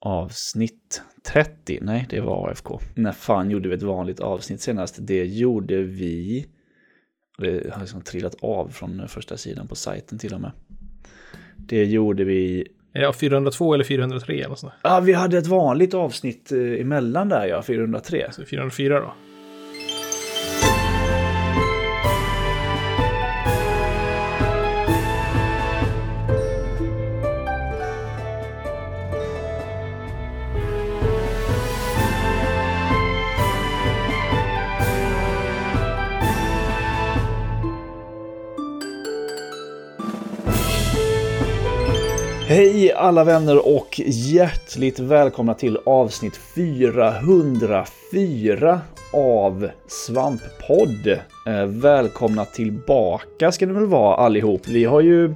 avsnitt 30. Nej, det var AFK. När fan gjorde vi ett vanligt avsnitt senast? Det gjorde vi... Det har liksom trillat av från första sidan på sajten till och med. Det gjorde vi... Ja, 402 eller 403 eller sånt. Ja, vi hade ett vanligt avsnitt eh, emellan där ja, 403. Så 404 då. Hej alla vänner och hjärtligt välkomna till avsnitt 404 av Svamppodd. Eh, välkomna tillbaka ska ni väl vara allihop. Vi har ju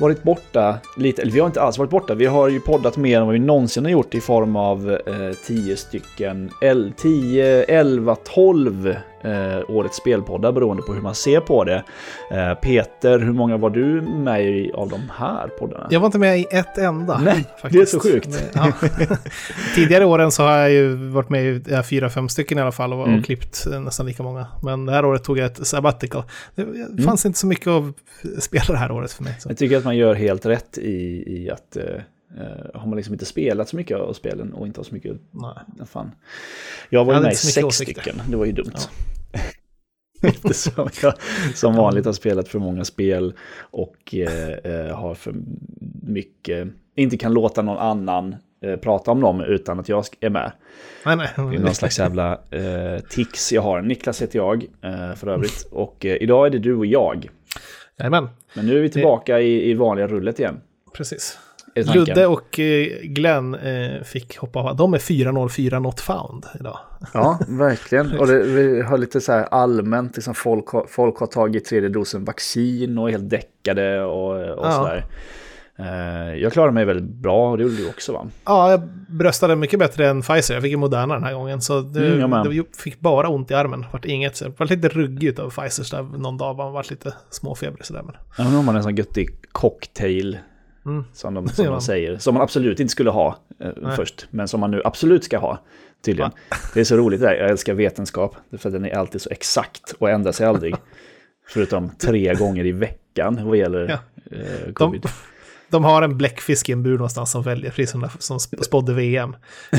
varit borta lite, eller vi har inte alls varit borta. Vi har ju poddat mer än vad vi någonsin har gjort i form av 10 eh, stycken, 10, 11, 12 eh, årets spelpoddar beroende på hur man ser på det. Eh, Peter, hur många var du med i av de här poddarna? Jag var inte med i ett enda. Nej, faktiskt. det är så sjukt. Ja. Tidigare åren så har jag ju varit med i fyra, fem stycken i alla fall och, mm. och klippt nästan lika många. Men det här året tog jag ett sabbatical. Det mm. fanns mm. inte så mycket att spela det här året för mig. Så. Jag tycker att man gör helt rätt i, i att uh, har man liksom inte spelat så mycket av spelen och inte har så mycket... Nej. Fan. Jag var ju med i sex åsikter. stycken, det var ju dumt. Ja. Eftersom jag som vanligt har spelat för många spel och eh, har för mycket, inte kan låta någon annan eh, prata om dem utan att jag är med. Nej, nej. Det är någon slags jävla tics jag har. Niklas heter jag för övrigt och idag är det du och jag. Jajamän. Men nu är vi tillbaka i, i vanliga rullet igen. Precis. Ludde och eh, Glenn eh, fick hoppa av. De är 404 not found idag. Ja, verkligen. Och det, vi har lite så här allmänt, liksom folk, har, folk har tagit tredje dosen vaccin och är helt däckade och, och ja. sådär. Eh, jag klarade mig väldigt bra och det gjorde du också va? Ja, jag bröstade mycket bättre än Pfizer. Jag fick ju Moderna den här gången. Så det, mm, det fick bara ont i armen. Vart inget, så var lite ruggig av Pfizer så någon dag. Man var lite småfebrig sådär. Men... Ja, nu har man en sån göttig cocktail Mm. Som, de, som de säger. Som man absolut inte skulle ha eh, först. Men som man nu absolut ska ha. Tydligen. Ja. Det är så roligt det där. Jag älskar vetenskap. För den är alltid så exakt och ändrar sig aldrig. Förutom tre gånger i veckan vad gäller ja. eh, covid. De, de har en bläckfisk i en bur någonstans som väljer, precis som, som spådde VM.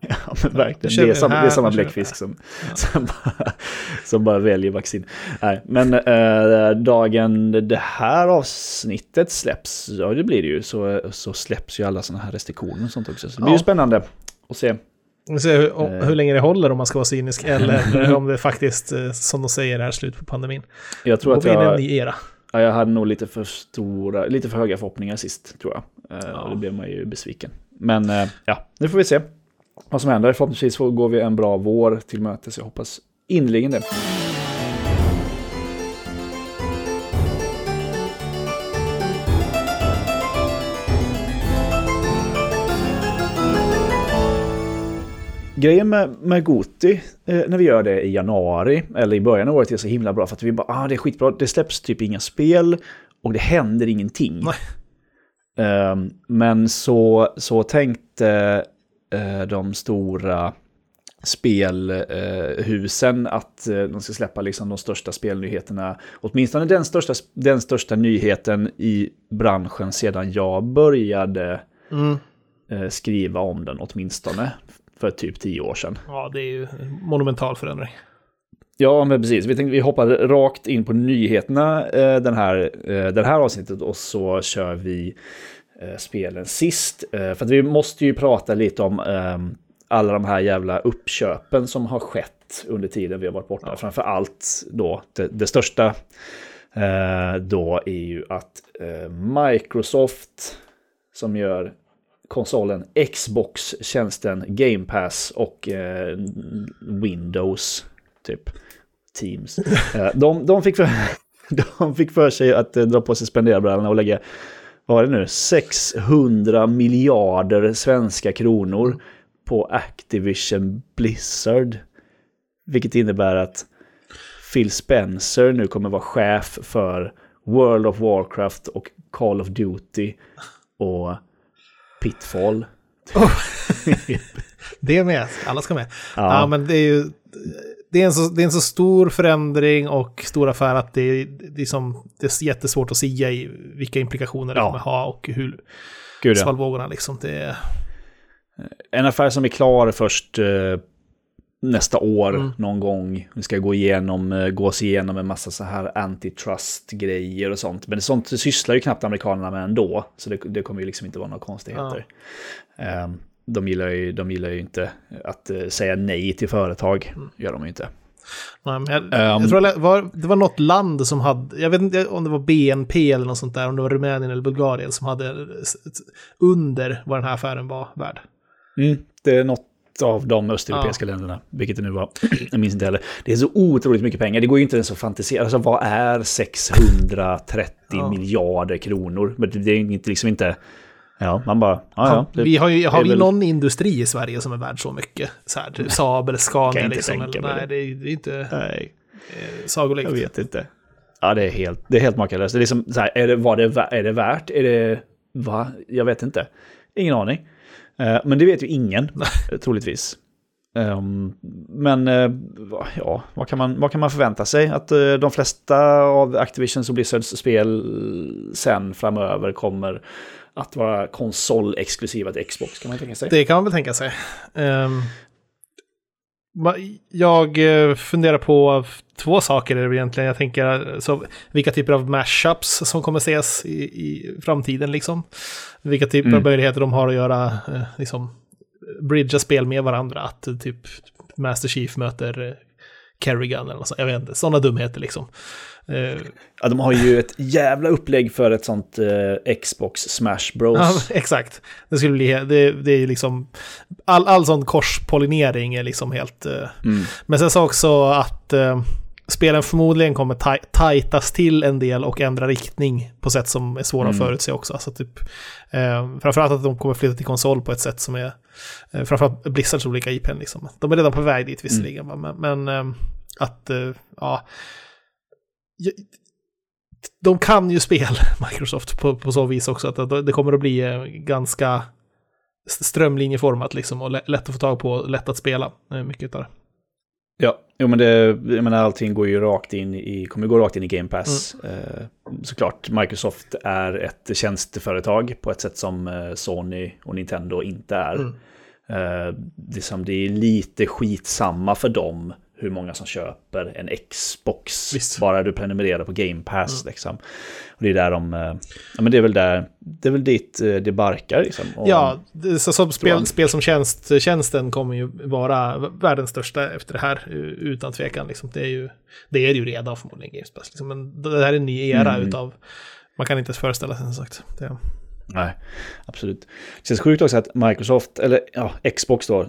ja, men verkligen. Det är, samma, det är samma bläckfisk som, ja. som, bara, som, bara, väljer vaccin. Nej, men äh, dagen det här avsnittet släpps, ja det blir det ju, så, så släpps ju alla sådana här restriktioner och sånt också. Så det blir ja. ju spännande att se. Vi se hur, eh. hur länge det håller om man ska vara cynisk, eller om det faktiskt, eh, som de säger, är slut på pandemin. Jag tror Går att jag... in i en ny era. Ja, jag hade nog lite för stora, lite för höga förhoppningar sist tror jag. Eh, ja. Och då blev man ju besviken. Men eh, ja, nu får vi se vad som händer. Förhoppningsvis går vi en bra vår till mötes. Jag hoppas innerligen det. Grejen med, med Goti, eh, när vi gör det i januari, eller i början av året, är så himla bra för att vi bara, ah det är skitbra, det släpps typ inga spel och det händer ingenting. Eh, men så, så tänkte eh, de stora spelhusen att eh, de ska släppa liksom de största spelnyheterna. Åtminstone den största, den största nyheten i branschen sedan jag började mm. Eh, skriva om den åtminstone för typ tio år sedan. Ja, det är ju en monumental förändring. Ja, men precis. Vi tänkte vi hoppar rakt in på nyheterna eh, den här, eh, den här avsnittet och så kör vi eh, spelen sist. Eh, för att vi måste ju prata lite om ehm, alla de här jävla uppköpen som har skett under tiden vi har varit borta. Ja. Framför allt då det, det största eh, då är ju att eh, Microsoft som gör konsolen Xbox-tjänsten Game Pass och eh, Windows, typ Teams. Eh, de, de, fick för, de fick för sig att eh, dra på sig spenderbrallorna och lägga, vad var det nu, 600 miljarder svenska kronor på Activision Blizzard. Vilket innebär att Phil Spencer nu kommer vara chef för World of Warcraft och Call of Duty och Pitfall. Oh. det med, alla ska med. Ja, ja men det är ju det är, en så, det är en så stor förändring och stor affär att det är, det är, som, det är jättesvårt att säga i vilka implikationer det kommer ha och hur Gud, ja. svallvågorna liksom. Det är... En affär som är klar först eh, nästa år mm. någon gång. Vi ska gå igenom, eh, gås igenom en massa så här antitrust-grejer och sånt. Men sånt sysslar ju knappt amerikanerna med ändå. Så det, det kommer ju liksom inte vara några konstigheter. Ja. Um, de gillar, ju, de gillar ju inte att uh, säga nej till företag. Mm. gör de ju inte. Nej, men jag, um, jag tror det var, det var något land som hade, jag vet inte om det var BNP eller något sånt där, om det var Rumänien eller Bulgarien som hade under vad den här affären var värd. Mm, det är något av de östeuropeiska ja. länderna, vilket det nu var. Jag minns inte heller. Det är så otroligt mycket pengar. Det går ju inte ens att fantisera. Alltså vad är 630 ja. miljarder kronor? Men det är inte, liksom inte... Ja, man bara... Ja, ja, vi har, ju, har vi väl... någon industri i Sverige som är värd så mycket? Så här, typ Saab eller Scania liksom. Eller, nej, det är, det är inte nej. Eh, sagolikt. Jag vet inte. Ja, det är helt, det är helt makalöst. Det är liksom så här, är det, vad det, är det värt? Är det... Va? Jag vet inte. Ingen aning. Eh, men det vet ju ingen, troligtvis. Um, men uh, ja, vad kan, man, vad kan man förvänta sig? Att uh, de flesta av Activisions och Blizzards spel sen framöver kommer att vara konsolexklusiva till Xbox, kan man tänka sig? Det kan man väl tänka sig. Um, jag funderar på två saker egentligen. Jag tänker så, vilka typer av mashups som kommer ses i, i framtiden. Liksom. Vilka typer mm. av möjligheter de har att göra, liksom, bridga spel med varandra. Att typ Master Chief möter Kerrigan eller något sånt. Jag vet inte, sådana dumheter liksom. Ja, de har ju ett jävla upplägg för ett sånt eh, Xbox Smash Bros. Ja, exakt. Det skulle bli, det, det är ju liksom, all, all sån korspollinering är liksom helt... Eh, mm. Men sen så också att eh, spelen förmodligen kommer taj tajtas till en del och ändra riktning på sätt som är svåra mm. att förutse också. Alltså typ, eh, framförallt att de kommer flytta till konsol på ett sätt som är, eh, framförallt Blizzards olika IPn liksom. De är redan på väg dit visserligen, mm. men, men eh, att, eh, ja, de kan ju spel, Microsoft, på, på så vis också. Att det kommer att bli eh, ganska strömlinjeformat liksom och lätt att få tag på, lätt att spela. Eh, mycket av det. Ja, jo, men det, jag menar, allting går ju rakt in i, kommer gå rakt in i Game Pass. Mm. Eh, såklart, Microsoft är ett tjänsteföretag på ett sätt som Sony och Nintendo inte är. Mm. Eh, det, som, det är lite skitsamma för dem hur många som köper en Xbox. Visst. Bara du prenumererar på Game Pass. Mm. Liksom. Och det är där de... Eh, ja, men det är väl där... Det är väl dit eh, det barkar. Liksom. Och, ja, så som spel, spel som tjänst, tjänsten kommer ju vara världens största efter det här. Utan tvekan. Liksom. Det, är ju, det är det ju redan förmodligen Game Pass. Liksom. Men det här är en ny era mm. utav... Man kan inte ens föreställa sig som sagt. Det. Nej, absolut. Det känns sjukt också att Microsoft, eller ja, Xbox då,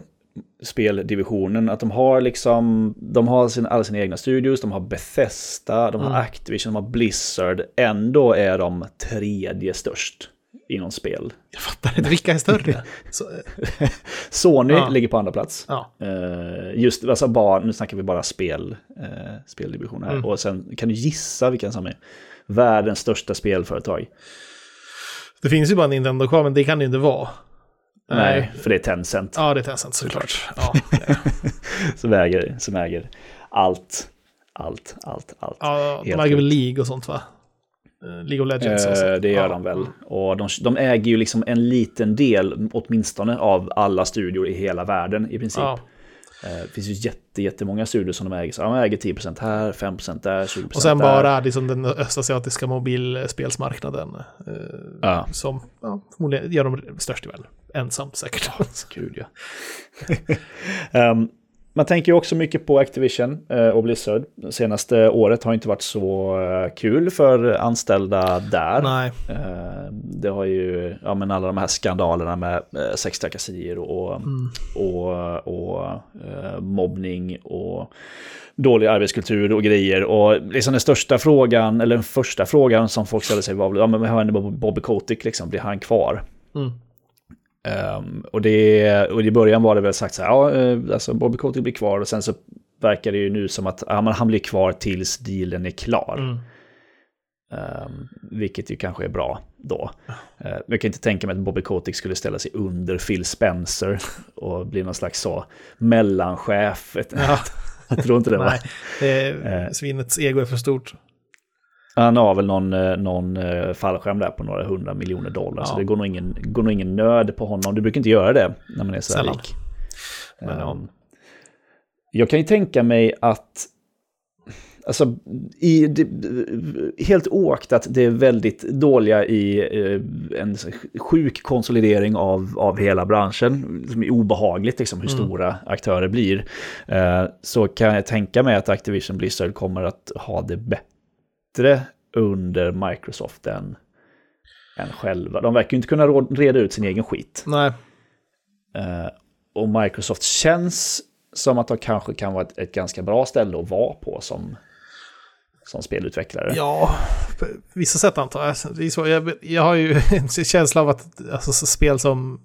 speldivisionen. Att de har liksom, de har sin, alla sina egna studios, de har Bethesda, de har mm. Activision, de har Blizzard. Ändå är de tredje störst inom spel. Jag fattar inte, vilka är större? Sony ja. ligger på andra plats. Ja. Uh, just, alltså bara, nu snackar vi bara spel, uh, speldivision här. Mm. Och sen kan du gissa vilken som är världens största spelföretag. Det finns ju bara Nintendo kvar, men det kan det inte vara. Nej, för det är Tencent. Ja, det är Tencent såklart. Ja, som, äger, som äger allt, allt, allt, allt. Ja, de äger väl League och sånt va? Eh, League of Legends. Eh, det gör ja. de väl. Och de, de, äger ju liksom en liten del, åtminstone, av alla studior i hela världen i princip. Ja. Eh, det finns ju jätte, jättemånga studior som de äger. Så de äger 10% här, 5% där, 20% Och sen där. bara liksom den östasiatiska mobilspelsmarknaden. Eh, ja. Som ja, förmodligen gör de störst i världen. Ensamt säkert. Gud ja. um, man tänker ju också mycket på Activision eh, och Blizzard. Senaste året har inte varit så eh, kul för anställda där. Nej. Eh, det har ju, ja men alla de här skandalerna med sextrakasserier och, mm. och, och mobbning och dålig arbetskultur och grejer. Och liksom den största frågan, eller den första frågan som folk ställde sig var, ja men vad händer med Bobby Kotick liksom, blir han kvar? Mm. Um, och, det, och i början var det väl sagt så här, ja, eh, alltså Bobby Kotick blir kvar och sen så verkar det ju nu som att ja, han blir kvar tills dealen är klar. Mm. Um, vilket ju kanske är bra då. Uh, jag kan inte tänka mig att Bobby Kotick skulle ställa sig under Phil Spencer och bli någon slags så mellanchef. Ja. jag tror inte det. Nej, det är, uh, svinets ego är för stort. Han har väl någon, eh, någon fallskärm där på några hundra miljoner dollar. Ja. Så det går nog, ingen, går nog ingen nöd på honom. Du brukar inte göra det när man är så här rik. Men, um, jag kan ju tänka mig att Alltså, i, det, helt oaktat det är väldigt dåliga i eh, en sjuk konsolidering av, av hela branschen, som är obehagligt liksom, hur mm. stora aktörer blir, eh, så kan jag tänka mig att Activision Blizzard kommer att ha det bättre under Microsoft än, än själva. De verkar ju inte kunna reda ut sin egen skit. Nej. Eh, och Microsoft känns som att de kanske kan vara ett, ett ganska bra ställe att vara på som som spelutvecklare. Ja, på vissa sätt antar jag. Det är så, jag, jag har ju en känsla av att alltså, spel som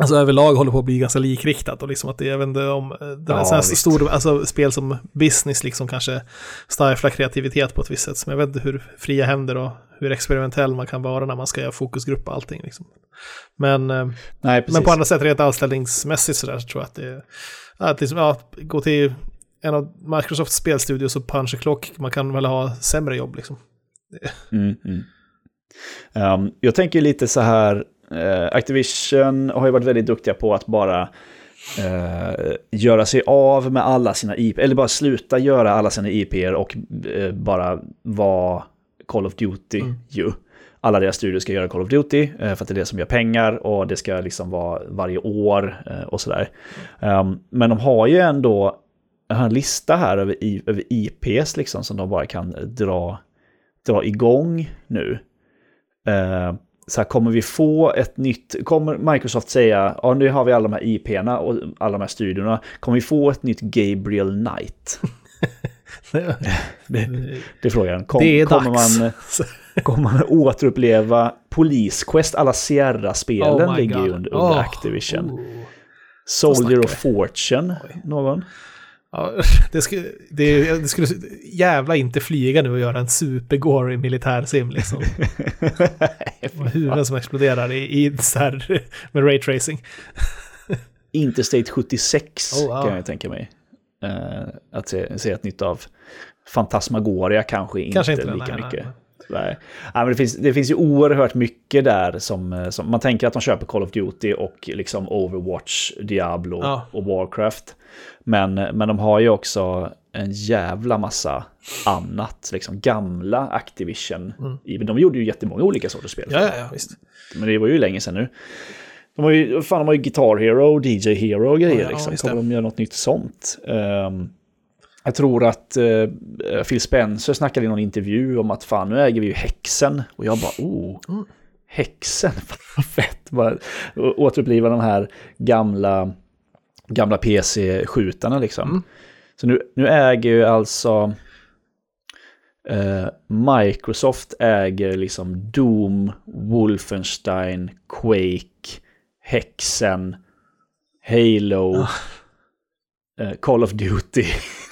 alltså, överlag håller på att bli ganska likriktat och liksom att det, jag vet inte om eh, den ja, stor, alltså, spel som business liksom kanske stiflar kreativitet på ett visst sätt. Men jag vet inte hur fria händer och hur experimentell man kan vara när man ska göra fokusgrupp och allting. Liksom. Men, eh, Nej, men på andra sätt, rent anställningsmässigt så där, så tror jag att det är att liksom, ja, gå till en av Microsofts spelstudios och Punch Clock, man kan väl ha sämre jobb liksom. Mm, mm. Um, jag tänker lite så här, Activision har ju varit väldigt duktiga på att bara uh, göra sig av med alla sina IP, eller bara sluta göra alla sina IPer och uh, bara vara Call of Duty mm. ju. Alla deras studios ska göra Call of Duty för att det är det som gör pengar och det ska liksom vara varje år och sådär. Um, men de har ju ändå en lista här över, över IPs liksom som de bara kan dra, dra igång nu. Så här, kommer vi få ett nytt, kommer Microsoft säga, ja nu har vi alla de här IP'na och alla de här studiorna, kommer vi få ett nytt Gabriel Knight? det, det, är frågan. Kom, det är kommer dags. Man, kommer man återuppleva Police Quest, alla Sierra-spelen oh ligger ju under, under oh. Activision. Oh. Soldier of Fortune, någon? Ja, det, skulle, det, det, skulle jävla inte flyga nu och göra en supergory militärsim liksom. Huvuden som exploderar i, i så här, med raytracing. Interstate 76 oh, wow. kan jag tänka mig. Uh, att se, se ett nytt av Fantasmagoria kanske, kanske inte, inte lika nej, mycket. Nej, nej. Ja, men det, finns, det finns ju oerhört mycket där som, eh, som man tänker att de köper Call of Duty och liksom Overwatch, Diablo ja. och Warcraft. Men, men de har ju också en jävla massa annat, liksom gamla Activision. Mm. De gjorde ju jättemånga olika sorters spel. Ja, ja, visst. Men det var ju länge sedan nu. De har ju, fan, de har ju Guitar Hero DJ Hero och grejer. Ja, liksom. Kommer de göra något nytt sånt? Um, jag tror att uh, Phil Spencer snackade i någon intervju om att fan nu äger vi ju häxen. Och jag bara, oh, mm. häxen, vad fett. Bara återuppliva de här gamla gamla PC-skjutarna liksom. Mm. Så nu, nu äger ju alltså eh, Microsoft äger liksom Doom, Wolfenstein, Quake, Hexen, Halo, ah. eh, Call of Duty.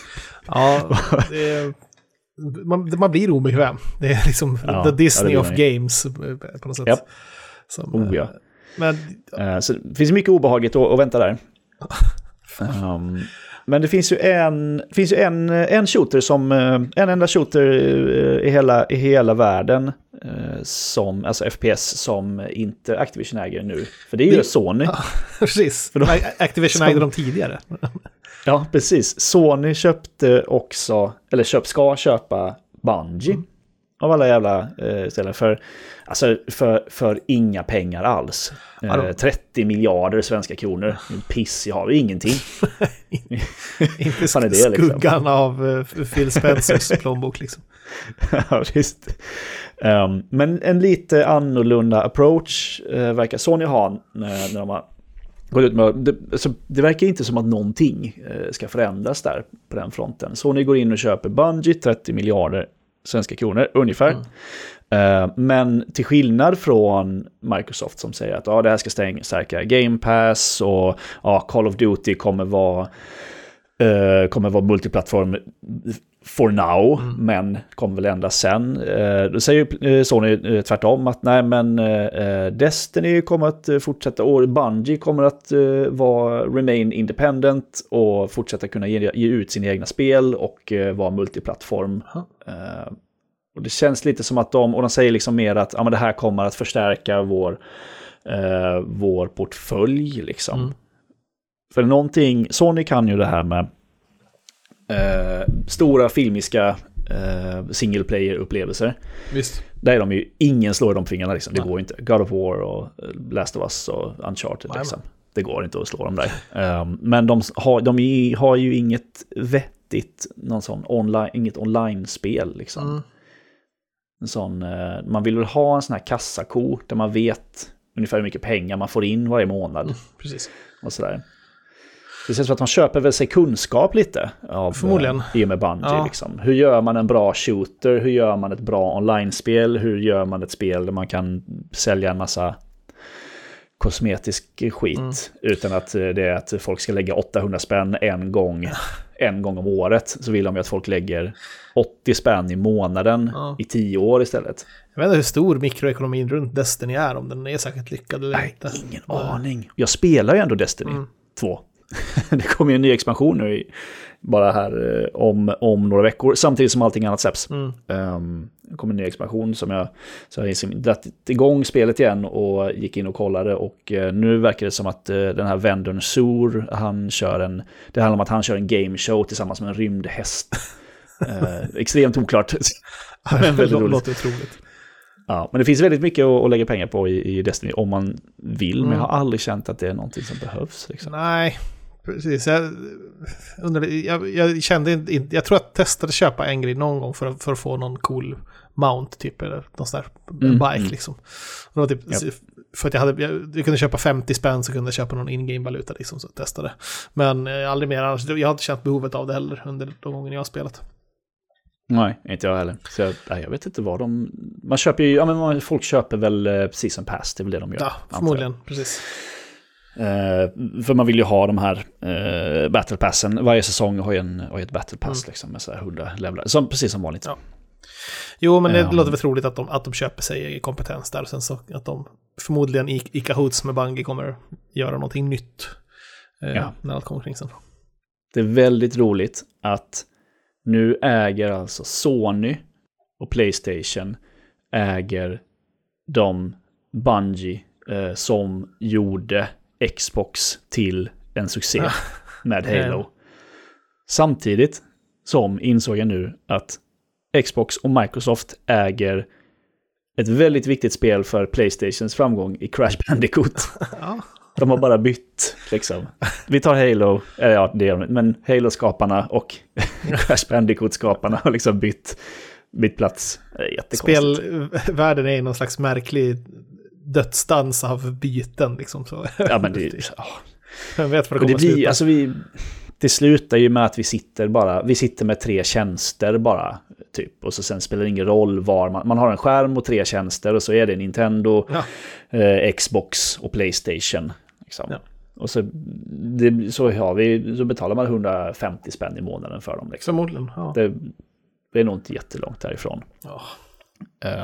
ja, det, man, man blir obekväm. Det är liksom ja, the Disney ja, of games eh, på något sätt. Yep. Som, oh, ja. Eh, men, uh, så det finns mycket obehagligt att, att vänta där. Um, men det finns ju en, finns ju en, en shooter som, eh, en enda shooter i hela, i hela världen eh, som, alltså FPS som inte Activision äger nu. För det är ju det, Sony. Ja, precis, för de, Activision som, ägde dem tidigare. Ja, precis. Sony köpte också, eller köp, ska köpa Bungie. Mm. Av alla jävla eh, ställen. För, alltså, för, för inga pengar alls. Eh, 30 miljarder svenska kronor. Piss, jag har ingenting. Inte sk det, liksom? skuggan av uh, Phil Spencers plånbok liksom. ja, visst. Um, men en lite annorlunda approach uh, verkar Sony ha när, när de har gått ut med... Det, alltså, det verkar inte som att någonting uh, ska förändras där på den fronten. Sony går in och köper Bungie 30 miljarder svenska kronor ungefär. Mm. Uh, men till skillnad från Microsoft som säger att ah, det här ska stärka Game Pass och ah, Call of Duty kommer vara, uh, kommer vara multiplattform for now, mm. men kommer väl ändra sen. Eh, då säger eh, Sony eh, tvärtom att nej men eh, Destiny kommer att fortsätta och Bungie kommer att eh, vara remain independent och fortsätta kunna ge, ge ut sina egna spel och eh, vara multiplattform. Eh, och det känns lite som att de, och de säger liksom mer att ja, men det här kommer att förstärka vår, vår portfölj liksom. Mm. För någonting, Sony kan ju det här med eh, stora filmiska eh, single player-upplevelser. Där är de ju, ingen slår de fingrarna liksom. Det går inte. God of War och eh, Last of Us och Uncharted liksom. Det går inte att slå dem där. Um, men de har, de har ju inget vettigt, någon sån online, inget online-spel liksom. Mm. En sån, uh, man vill väl ha en sån här kassako där man vet ungefär hur mycket pengar man får in varje månad. Mm, precis. Och sådär. Det känns som att de köper väl sig kunskap lite. Av, Förmodligen. Eh, I och med Bungie. Ja. Liksom. Hur gör man en bra shooter? Hur gör man ett bra online-spel? Hur gör man ett spel där man kan sälja en massa kosmetisk skit mm. utan att eh, det är att folk ska lägga 800 spänn en gång, en gång om året. Så vill de ju att folk lägger 80 spänn i månaden ja. i tio år istället. Jag vet inte hur stor mikroekonomin runt Destiny är, om den är säkert lyckad eller Nej, inte. Ingen aning. Jag spelar ju ändå Destiny mm. 2. det kommer ju en ny expansion nu bara här eh, om, om några veckor, samtidigt som allting annat släpps. Mm. Um, det kommer en ny expansion som jag, så jag har dratt igång spelet igen och gick in och kollade och uh, nu verkar det som att uh, den här Vendorn Sur, han kör en, det handlar om att han kör en game show tillsammans med en rymdhäst. uh, extremt oklart. men väldigt roligt. Låter otroligt. Ja, men det finns väldigt mycket att, lägga pengar på i, i Destiny om man vill, mm. men jag har aldrig känt att det är någonting som behövs. Liksom. Nej, Precis, jag, undrade, jag, jag, kände inte, jag tror att jag testade köpa en grej någon gång för, för att få någon cool mount typ, eller någon sån där mm, bike mm. liksom. det var typ, yep. För att jag, hade, jag, jag, kunde köpa 50 spänn så kunde jag köpa någon in-game-valuta liksom, så jag testade. Men eh, aldrig mer annars, jag har inte känt behovet av det heller under de gånger jag har spelat. Nej, inte jag heller. Så jag, jag vet inte vad de... Man köper ju, ja men folk köper väl eh, precis som pass, det är väl det de gör. Ja, förmodligen, precis. Uh, för man vill ju ha de här uh, battle passen. Varje säsong har ju, en, har ju ett battle pass mm. liksom, med så här 100 levlar. Som, precis som vanligt. Ja. Jo, men det um, låter väl troligt att de, att de köper sig kompetens där. Och sen så att de förmodligen i Ica Hoots med Bungie kommer göra någonting nytt. Uh, ja. När allt kommer kring sen. Det är väldigt roligt att nu äger alltså Sony och Playstation äger de Bungie som gjorde Xbox till en succé med Halo. Samtidigt som insåg jag nu att Xbox och Microsoft äger ett väldigt viktigt spel för Playstations framgång i Crash Bandicoot. De har bara bytt, liksom. Vi tar Halo, eller ja, det gör de men Halo-skaparna och Crash Bandicoot-skaparna har liksom bytt, bytt plats. Spelvärlden är någon slags märklig dödsdans av byten. Liksom, så. Ja, men det... Oh. Jag vet vad det kommer det blir, alltså vi, Det slutar ju med att vi sitter bara, vi sitter med tre tjänster bara. Typ. Och så sen spelar det ingen roll var man, man har en skärm och tre tjänster och så är det Nintendo, ja. eh, Xbox och Playstation. Liksom. Ja. Och så, det, så, ja, vi, så betalar man 150 spänn i månaden för dem. Liksom. Förmodligen, ja. Det, det, är nog inte jättelångt därifrån. Ja.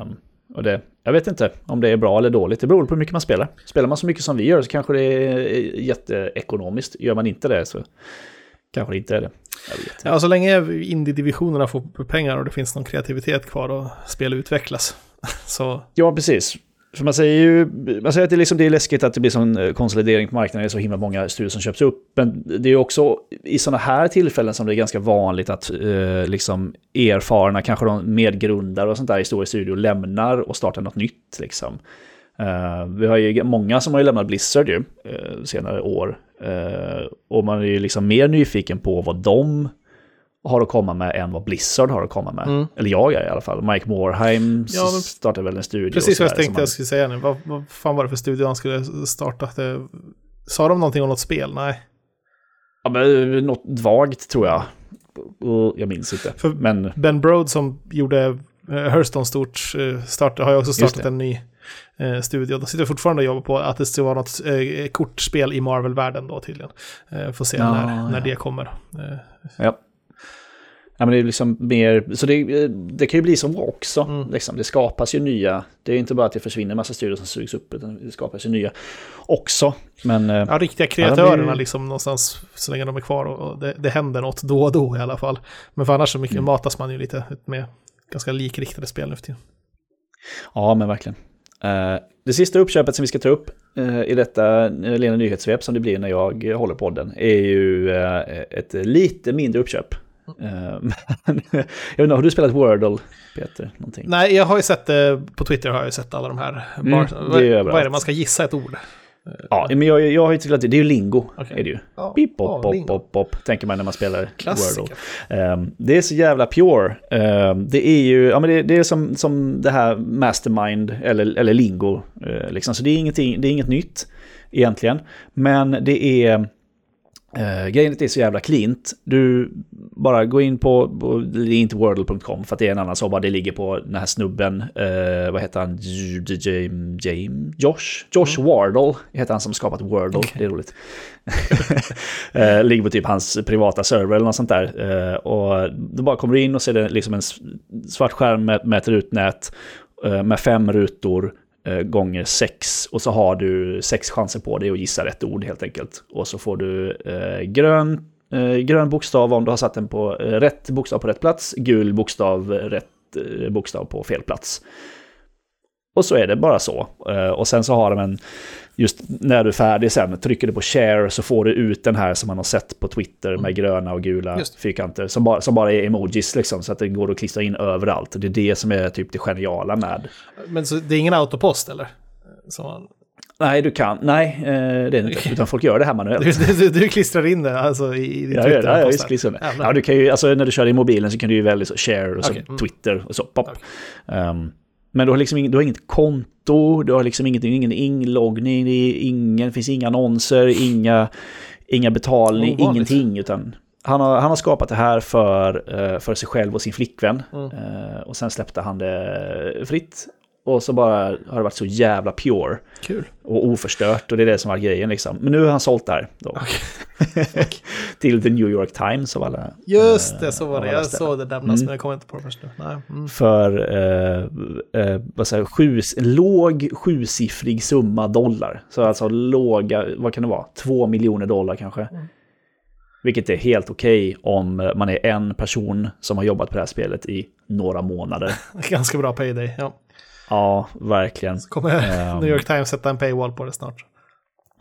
Um, och det, jag vet inte om det är bra eller dåligt. Det beror på hur mycket man spelar. Spelar man så mycket som vi gör så kanske det är jätteekonomiskt. Gör man inte det så kanske det inte är det. Ja, så länge indie-divisionerna får pengar och det finns någon kreativitet kvar och spel utvecklas. så... Ja, precis. För man säger ju man säger att det, liksom, det är läskigt att det blir sån eh, konsolidering på marknaden, det är så himla många studier som köps upp. Men det är också i sådana här tillfällen som det är ganska vanligt att eh, liksom erfarna, kanske de medgrundare och sånt där i stora studior lämnar och startar något nytt. Liksom. Eh, vi har ju många som har ju lämnat Blizzard ju, eh, senare år. Eh, och man är ju liksom mer nyfiken på vad de har att komma med än vad Blizzard har att komma med. Mm. Eller jag är i alla fall. Mike Morheim ja, startade väl en studio. Precis vad jag tänkte man... jag skulle säga nu. Vad, vad fan var det för studio han skulle starta? Det... Sa de någonting om något spel? Nej. Ja, men något vagt tror jag. Jag minns inte. För men... Ben Brode som gjorde uh, Hearthstone stort uh, start, har ju också startat en ny uh, studio. De sitter fortfarande och jobbar på att det ska vara något uh, kortspel i Marvel-världen då tydligen. Uh, får se ja, när, ja. när det kommer. Ja. Ja, men det är liksom mer, så det, det kan ju bli så också. Mm. Liksom. Det skapas ju nya, det är inte bara att det försvinner en massa studier som sugs upp, utan det skapas ju nya också. Men, eh, ja, riktiga kreatörerna ja, blir... liksom någonstans så länge de är kvar och det, det händer något då och då i alla fall. Men för annars så mycket mm. matas man ju lite med ganska likriktade spel nu för tiden. Ja, men verkligen. Uh, det sista uppköpet som vi ska ta upp uh, i detta lena nyhetssvep som det blir när jag håller podden är ju ett lite mindre uppköp. Mm. jag vet inte, har du spelat Wordle, Peter? Någonting? Nej, jag har ju sett det på Twitter, har jag sett alla de här. Mm, vad, vad är det, man ska gissa ett ord? Ja, men jag, jag har ju till att det är ju lingo. Okay. Är det ju. Ja, Beep, bop, ja, bop, bop, bop, tänker man när man spelar Klassiker. Wordle. Um, det är så jävla pure. Um, det är ju, ja men det, det, är som, som det här mastermind eller, eller lingo. Uh, liksom. Så det är, ingenting, det är inget nytt egentligen. Men det är Uh, grejen är så jävla cleant. Du bara går in på, det är inte wordle.com för att det är en annan så det ligger på den här snubben, uh, vad heter han, James, James, Josh, Josh mm. Wardle heter han som skapat Wordle, okay. det är roligt. uh, ligger på typ hans privata server eller något sånt där. Uh, och du bara kommer in och ser det liksom en svart skärm med, med ett rutnät med fem rutor Eh, gånger sex. Och så har du sex chanser på dig att gissa rätt ord helt enkelt. Och så får du eh, grön, eh, grön bokstav om du har satt den på eh, rätt bokstav på rätt plats. Gul bokstav, rätt eh, bokstav på fel plats. Och så är det bara så. Eh, och sen så har de en just när du är färdig sen, trycker du på share så får du ut den här som man har sett på Twitter med mm. gröna och gula just. fyrkanter. Som bara, som bara är emojis liksom, så att det går att klistra in överallt. Det är det som är typ det geniala med. Men så det är ingen autopost eller? Så... Nej, du kan. Nej, eh, det är det inte. Utan folk gör det här manuellt. Du, du, du klistrar in det alltså i, din ja, Twitter? Ja, jag klistrar in det. Ja, du kan ju, alltså när du kör i mobilen så kan du ju välja så share och så okay. mm. Twitter och så pop. Okay. Um, men du har liksom ing, du har inget konto, du har liksom ingenting, ingen inloggning, det, är ingen, det finns inga annonser, inga, inga betalning, oh, ingenting. Utan han har, han har skapat det här för, eh, för sig själv och sin flickvän. Mm. Eh, och sen släppte han det fritt. Och så bara har det varit så jävla pure. Kul. Och oförstört och det är det som var grejen liksom. Men nu har han sålt där då. Okay. Till The New York Times av alla. Just det, så var det. Jag såg det nämnas mm. men jag kommer inte på det först nu. Mm. För eh, eh, vad säger, sju, låg sjusiffrig summa dollar. Så alltså låga, vad kan det vara? Två miljoner dollar kanske. Mm. Vilket är helt okej okay om man är en person som har jobbat på det här spelet i några månader. Ganska bra payday, ja. Ja, verkligen. Så kommer um, New York Times sätta en paywall på det snart.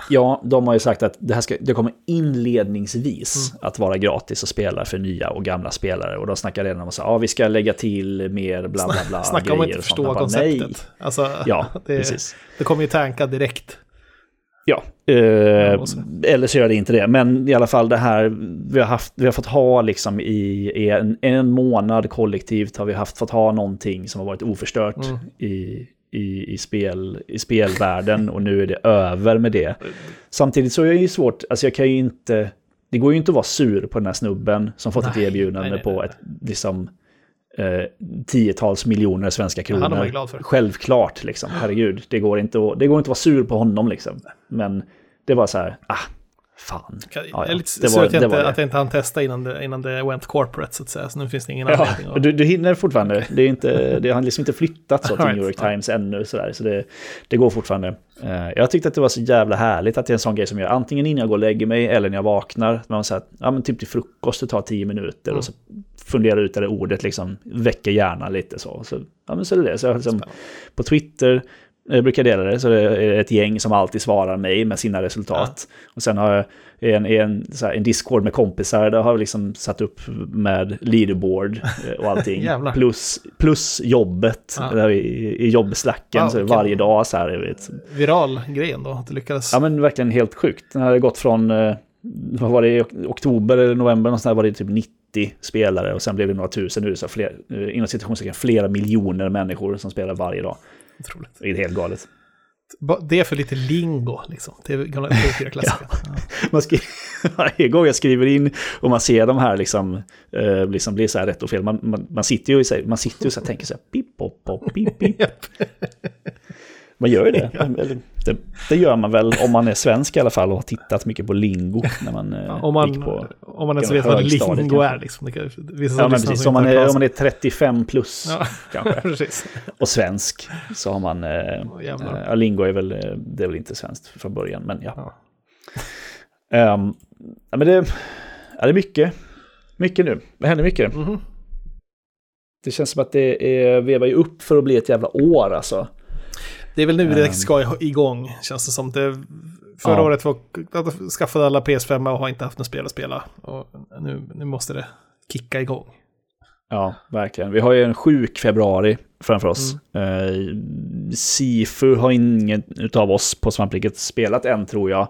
Ja, de har ju sagt att det, här ska, det kommer inledningsvis mm. att vara gratis att spela för nya och gamla spelare. Och de snackar redan om att ja, vi ska lägga till mer bla bla bla. Snacka om att inte förstå konceptet. Alltså, ja, det, precis. Det kommer ju tanka direkt. Ja, eh, eller så gör det inte det. Men i alla fall det här, vi har, haft, vi har fått ha liksom i, i en, en månad kollektivt har vi haft, fått ha någonting som har varit oförstört mm. i, i, i, spel, i spelvärlden och nu är det över med det. Samtidigt så är det ju svårt, alltså jag kan ju inte, det går ju inte att vara sur på den här snubben som fått nej, ett erbjudande nej, nej, på ett, liksom, eh, tiotals miljoner svenska kronor. Självklart, liksom. Herregud, det går, inte att, det går inte att vara sur på honom liksom. Men det var så här, ah, fan. Ja, ja. Jag är lite sur att, jag inte, att jag inte hann testa innan det, innan det went corporate så att säga. Så nu finns det ingen ja, anledning. Att... Du, du hinner fortfarande. Det, är inte, det har liksom inte flyttat så till New York Times ännu. Så, där, så det, det går fortfarande. Uh, jag tyckte att det var så jävla härligt att det är en sån grej som jag antingen innan jag går och lägger mig eller när jag vaknar. Man säger ja, men typ till frukost, det tar tio minuter. Mm. Och så funderar ut det ordet, liksom väcker hjärnan lite så. så ja, men så är det det. Så jag, liksom, på Twitter jag brukar dela det, så det är ett gäng som alltid svarar mig med sina resultat. Ja. Och sen har jag en, en, här, en Discord med kompisar, där har vi liksom satt upp med leaderboard eh, och allting. plus, plus jobbet, ja. där i, i jobbslacken, wow, så varje dag så här. Vet. Viral grej ändå, att det lyckades. Ja men verkligen helt sjukt. Den hade gått från, eh, vad var det, i oktober eller november, någonstans var det typ 90 spelare och sen blev det några tusen, nu så fler, eh, inom situationstecken flera miljoner människor som spelar varje dag. Otroligt. Det är helt galet. Det är för lite lingo, liksom. Det är gamla klassiker. ja. man varje gång jag skriver in och man ser de här liksom, eh, liksom blir så här rätt och fel, man, man, man sitter ju och, man sitter och så här, tänker så här, pip, pop, pop, pip, pip. Man gör ju det. det. det. gör man väl om man är svensk i alla fall och har tittat mycket på lingo när man, ja, om man på Om man ens vet vad lingo är. Liksom. Det kan, ja, men precis. Om man, är, om man är 35 plus ja. kanske. och svensk så har man... Eh, ja, lingo är väl, det är väl inte svenskt från början, men ja. ja. Um, ja men det, ja, det är mycket. Mycket nu. Det händer mycket. Mm -hmm. Det känns som att det är, vevar ju upp för att bli ett jävla år alltså. Det är väl nu det ehm. ska igång, känns det som. Det, förra ja. året var, skaffade alla PS5 och har inte haft något spel att spela. Och nu, nu måste det kicka igång. Ja, verkligen. Vi har ju en sjuk februari framför oss. Mm. Uh, Sifu har ingen av oss på svampriket spelat än tror jag.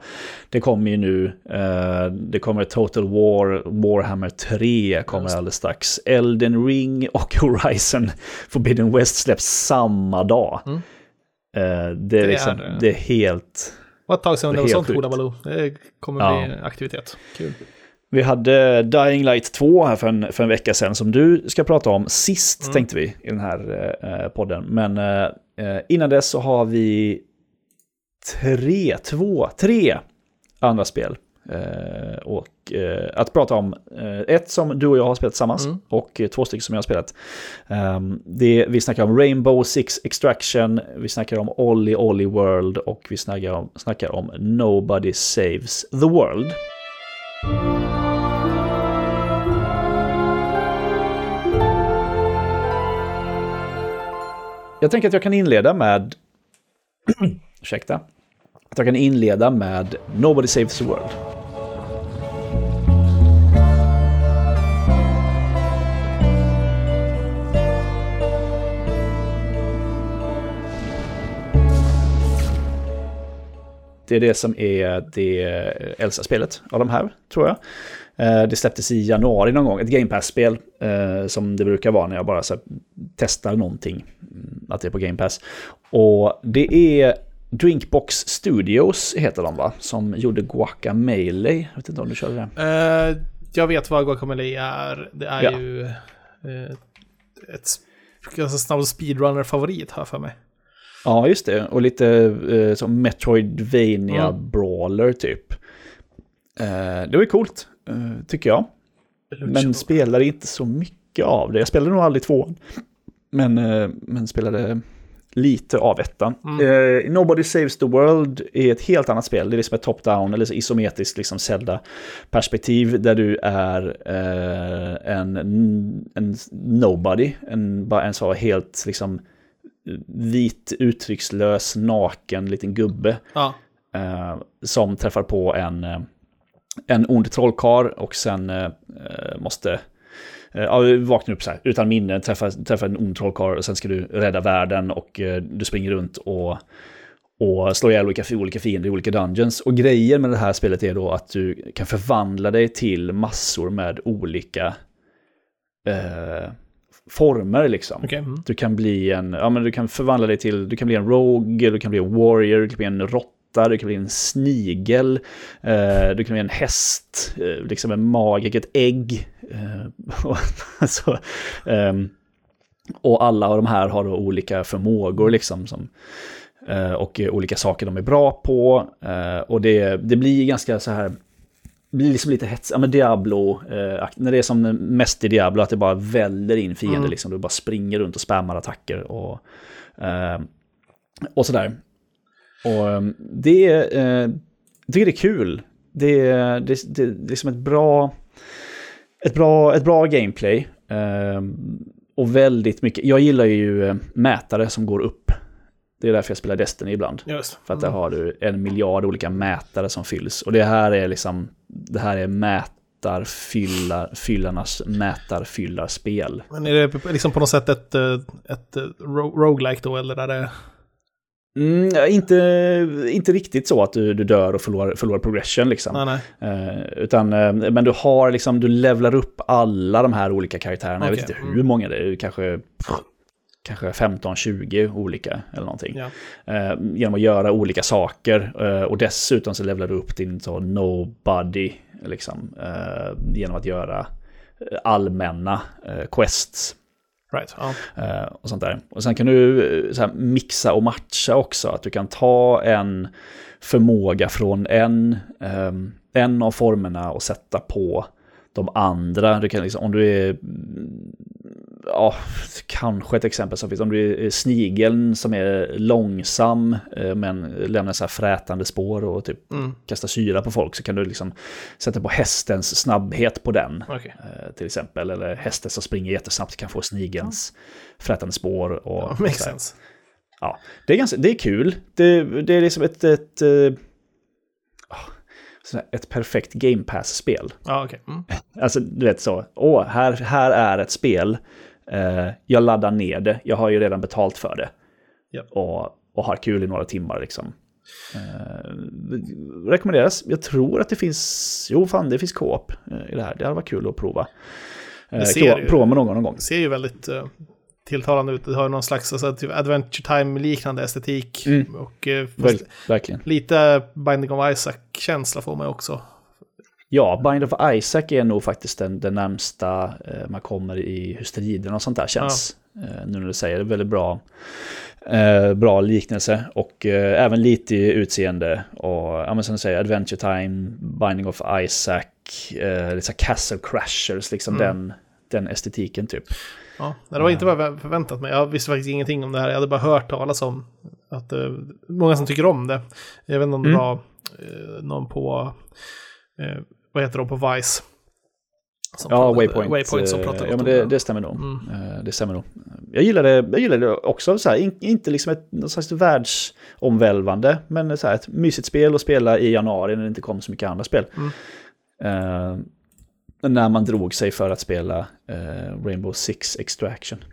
Det kommer ju nu. Uh, det kommer Total War, Warhammer 3 kommer alldeles strax. Elden Ring och Horizon Forbidden West släpps samma dag. Mm. Uh, det, är liksom, det, är, det är helt... Det var ett tag sedan det var sånt Ola Det kommer ja. bli aktivitet. Kul. Vi hade Dying Light 2 här för en, för en vecka sedan som du ska prata om sist mm. tänkte vi i den här eh, podden. Men eh, eh, innan dess så har vi tre, två, tre andra spel. Eh, och eh, att prata om eh, ett som du och jag har spelat tillsammans mm. och två stycken som jag har spelat. Um, det, vi snackar om Rainbow Six Extraction, vi snackar om Olly Olly World och vi snackar om, snackar om Nobody Saves the World. Jag tänker att jag kan inleda med... ursäkta. Att jag kan inleda med Nobody Saves the World. Det är det som är det äldsta spelet av de här, tror jag. Eh, det släpptes i januari någon gång, ett Game Pass-spel eh, som det brukar vara när jag bara så testar någonting, mm, att det är på Game Pass. Och det är Drinkbox Studios heter de va? Som gjorde Guacamele. Jag vet inte om du körde det? Uh, jag vet vad Guacamele är. Det är ja. ju uh, ett ganska snabb speedrunner-favorit här för mig. Ja, just det. Och lite uh, som Metroidvania mm. brawler typ. Uh, det var ju coolt. Eh, tycker jag. Men spelade inte så mycket av det. Jag spelade nog aldrig tvåan. Men, eh, men spelade lite av ettan. Mm. Uh, Nobody Saves the World är ett helt annat spel. Det är liksom ett top-down, eller isometriskt liksom Zelda-perspektiv där du är uh, en, en nobody, en, bara en så helt liksom vit, uttryckslös, naken liten gubbe. Ja. Uh, som träffar på en en ond trollkar och sen eh, måste eh, ja, vakna upp så här, utan minne, träffa, träffa en ond trollkarl och sen ska du rädda världen och eh, du springer runt och, och slår ihjäl olika, olika fiender i olika dungeons. Och grejen med det här spelet är då att du kan förvandla dig till massor med olika eh, former liksom. Okay. Mm. Du kan bli en, ja men du kan förvandla dig till, du kan bli en rogue, du kan bli en warrior, du kan bli en råtta det kan bli en snigel, eh, det kan bli en häst, eh, liksom en mage, ett ägg. Eh, alltså, eh, och alla av de här har då olika förmågor liksom. Som, eh, och olika saker de är bra på. Eh, och det, det blir ganska så här blir liksom lite hets, ja men Diablo, eh, när det är som mest i Diablo, att det bara väller in fiender mm. liksom, du bara springer runt och spammar attacker och, eh, och sådär. Och ehm, det är, eh, jag tycker det är kul. Det är, det, det, det är liksom ett bra, ett bra, ett bra gameplay. Eh, och väldigt mycket, jag gillar ju eh, mätare som går upp. Det är därför jag spelar Destiny ibland. Just. För att där mm. har du en miljard olika mätare som fylls. Och det här är liksom, det här är mätarfyllarnas mätarfyllarspel. Men är det liksom på något sätt ett, eh, ett eh, roguelike då, eller är det Mm, inte, inte riktigt så att du, du dör och förlorar, förlorar progression liksom. Nej, nej. Uh, utan, uh, men du har liksom, du levlar upp alla de här olika karaktärerna. Okay. Jag vet inte hur mm. många det är, kanske, kanske 15-20 olika eller någonting. Ja. Uh, genom att göra olika saker. och dessutom så levlar du upp din så nobody, liksom. genom att göra allmänna quests. Right, ja. Eh, och sånt där. Och sen kan du eh, här, mixa och matcha också. Att du kan ta en förmåga från en, eh, en av formerna och sätta på de andra. Du kan liksom, om du är, ja, kanske ett exempel som finns, om du är snigeln som är långsam eh, men lämnar så här frätande spår och typ Mm. kastar syra på folk så kan du liksom sätta på hästens snabbhet på den. Okej. eh, Till exempel, eller hästen som springer jättesnabbt kan få snigelns frätande spår. Och Ja, makes sense. Ja, det är, ganska, det är kul. Det, det är liksom ett, ett, eh, ah, sån här- ett perfekt Game Pass-spel. Ja, okej. Mm. Alltså, du vet så. Åh, här, här är ett spel. Eh, jag laddar ner det. Jag har ju redan betalt för det. Ja. Och, och har kul i några timmar liksom. Eh, rekommenderas. Jag tror att det finns... Jo, fan, det finns co-op eh, i det här. Det hade varit kul att prova. Eh, prova med någon någon gång. Det ser ju väldigt eh, tilltalande ut. Det har någon slags alltså, typ Adventure Time-liknande estetik. Mm. Och eh, Väl, verkligen. lite Binding of Isaac-känsla får man också. Ja, Bind of Isaac är nog faktiskt den, den närmsta eh, man kommer i hur striderna och sånt där känns. Eh, nu när du säger det, väldigt bra, eh, bra liknelse och eh, även lite i utseende. Och ja, men som du säger, Adventure Time, Binding of Isaac, eh, här Castle Crashers, liksom Mm. den, den estetiken typ. Ja, det var inte vad jag förväntat mig. Jag visste faktiskt ingenting om det här. Jag hade bara hört talas om att eh, många som tycker om det. Jag vet inte om det Mm. var eh, någon på, eh, vad heter de på Vice? Som Ja, Waypoint. Waypoint som eh, pratade ja, men det, det stämmer nog. Mm. Eh, Det stämmer nog. Jag gillade, jag gillade också så här, in, inte liksom ett något slags världsomvälvande, men så här, ett mysigt spel att spela i januari när det inte kom så mycket andra spel. Mm. När man drog sig för att spela eh, Rainbow Six Extraction.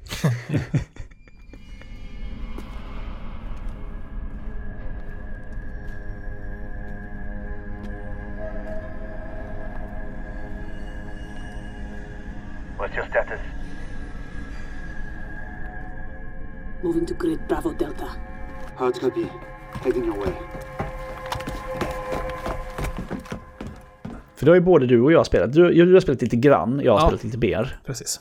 What's your status? Moving to grid Bravo Delta. Hard copy. Heading your way. För det har ju både du och jag spelat. Du, du har spelat lite grann, jag har Ja. spelat lite mer. Precis.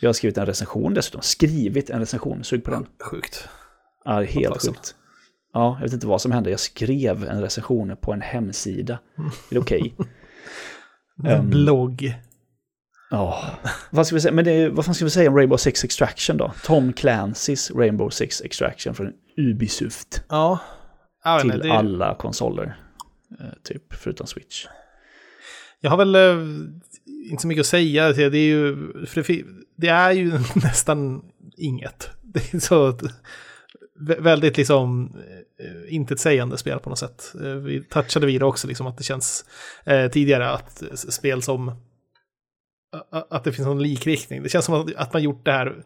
Jag har skrivit en recension dessutom. Skrivit en recension, sug på den. Sjukt. Ja, helt sjukt. Ja, jag vet inte vad som hände. Jag skrev en recension på en hemsida. Är det okej? Ehm. Blogg. Ja, vad ska vi säga? Men det, vad fan ska vi säga om Rainbow Six Extraction då? Tom Clancys Rainbow Six Extraction från Ubisoft. Ja. Till inte, det, alla konsoler. eh, Typ, förutom Switch. Jag har väl eh, inte så mycket att säga. Det är ju, det, det är ju nästan inget. Det är så väldigt liksom eh, intetsägande spel på något sätt. Eh, Vi touchade vid det också, liksom att det känns eh, tidigare att spel som att det finns någon likriktning. Det känns som att, att man gjort det här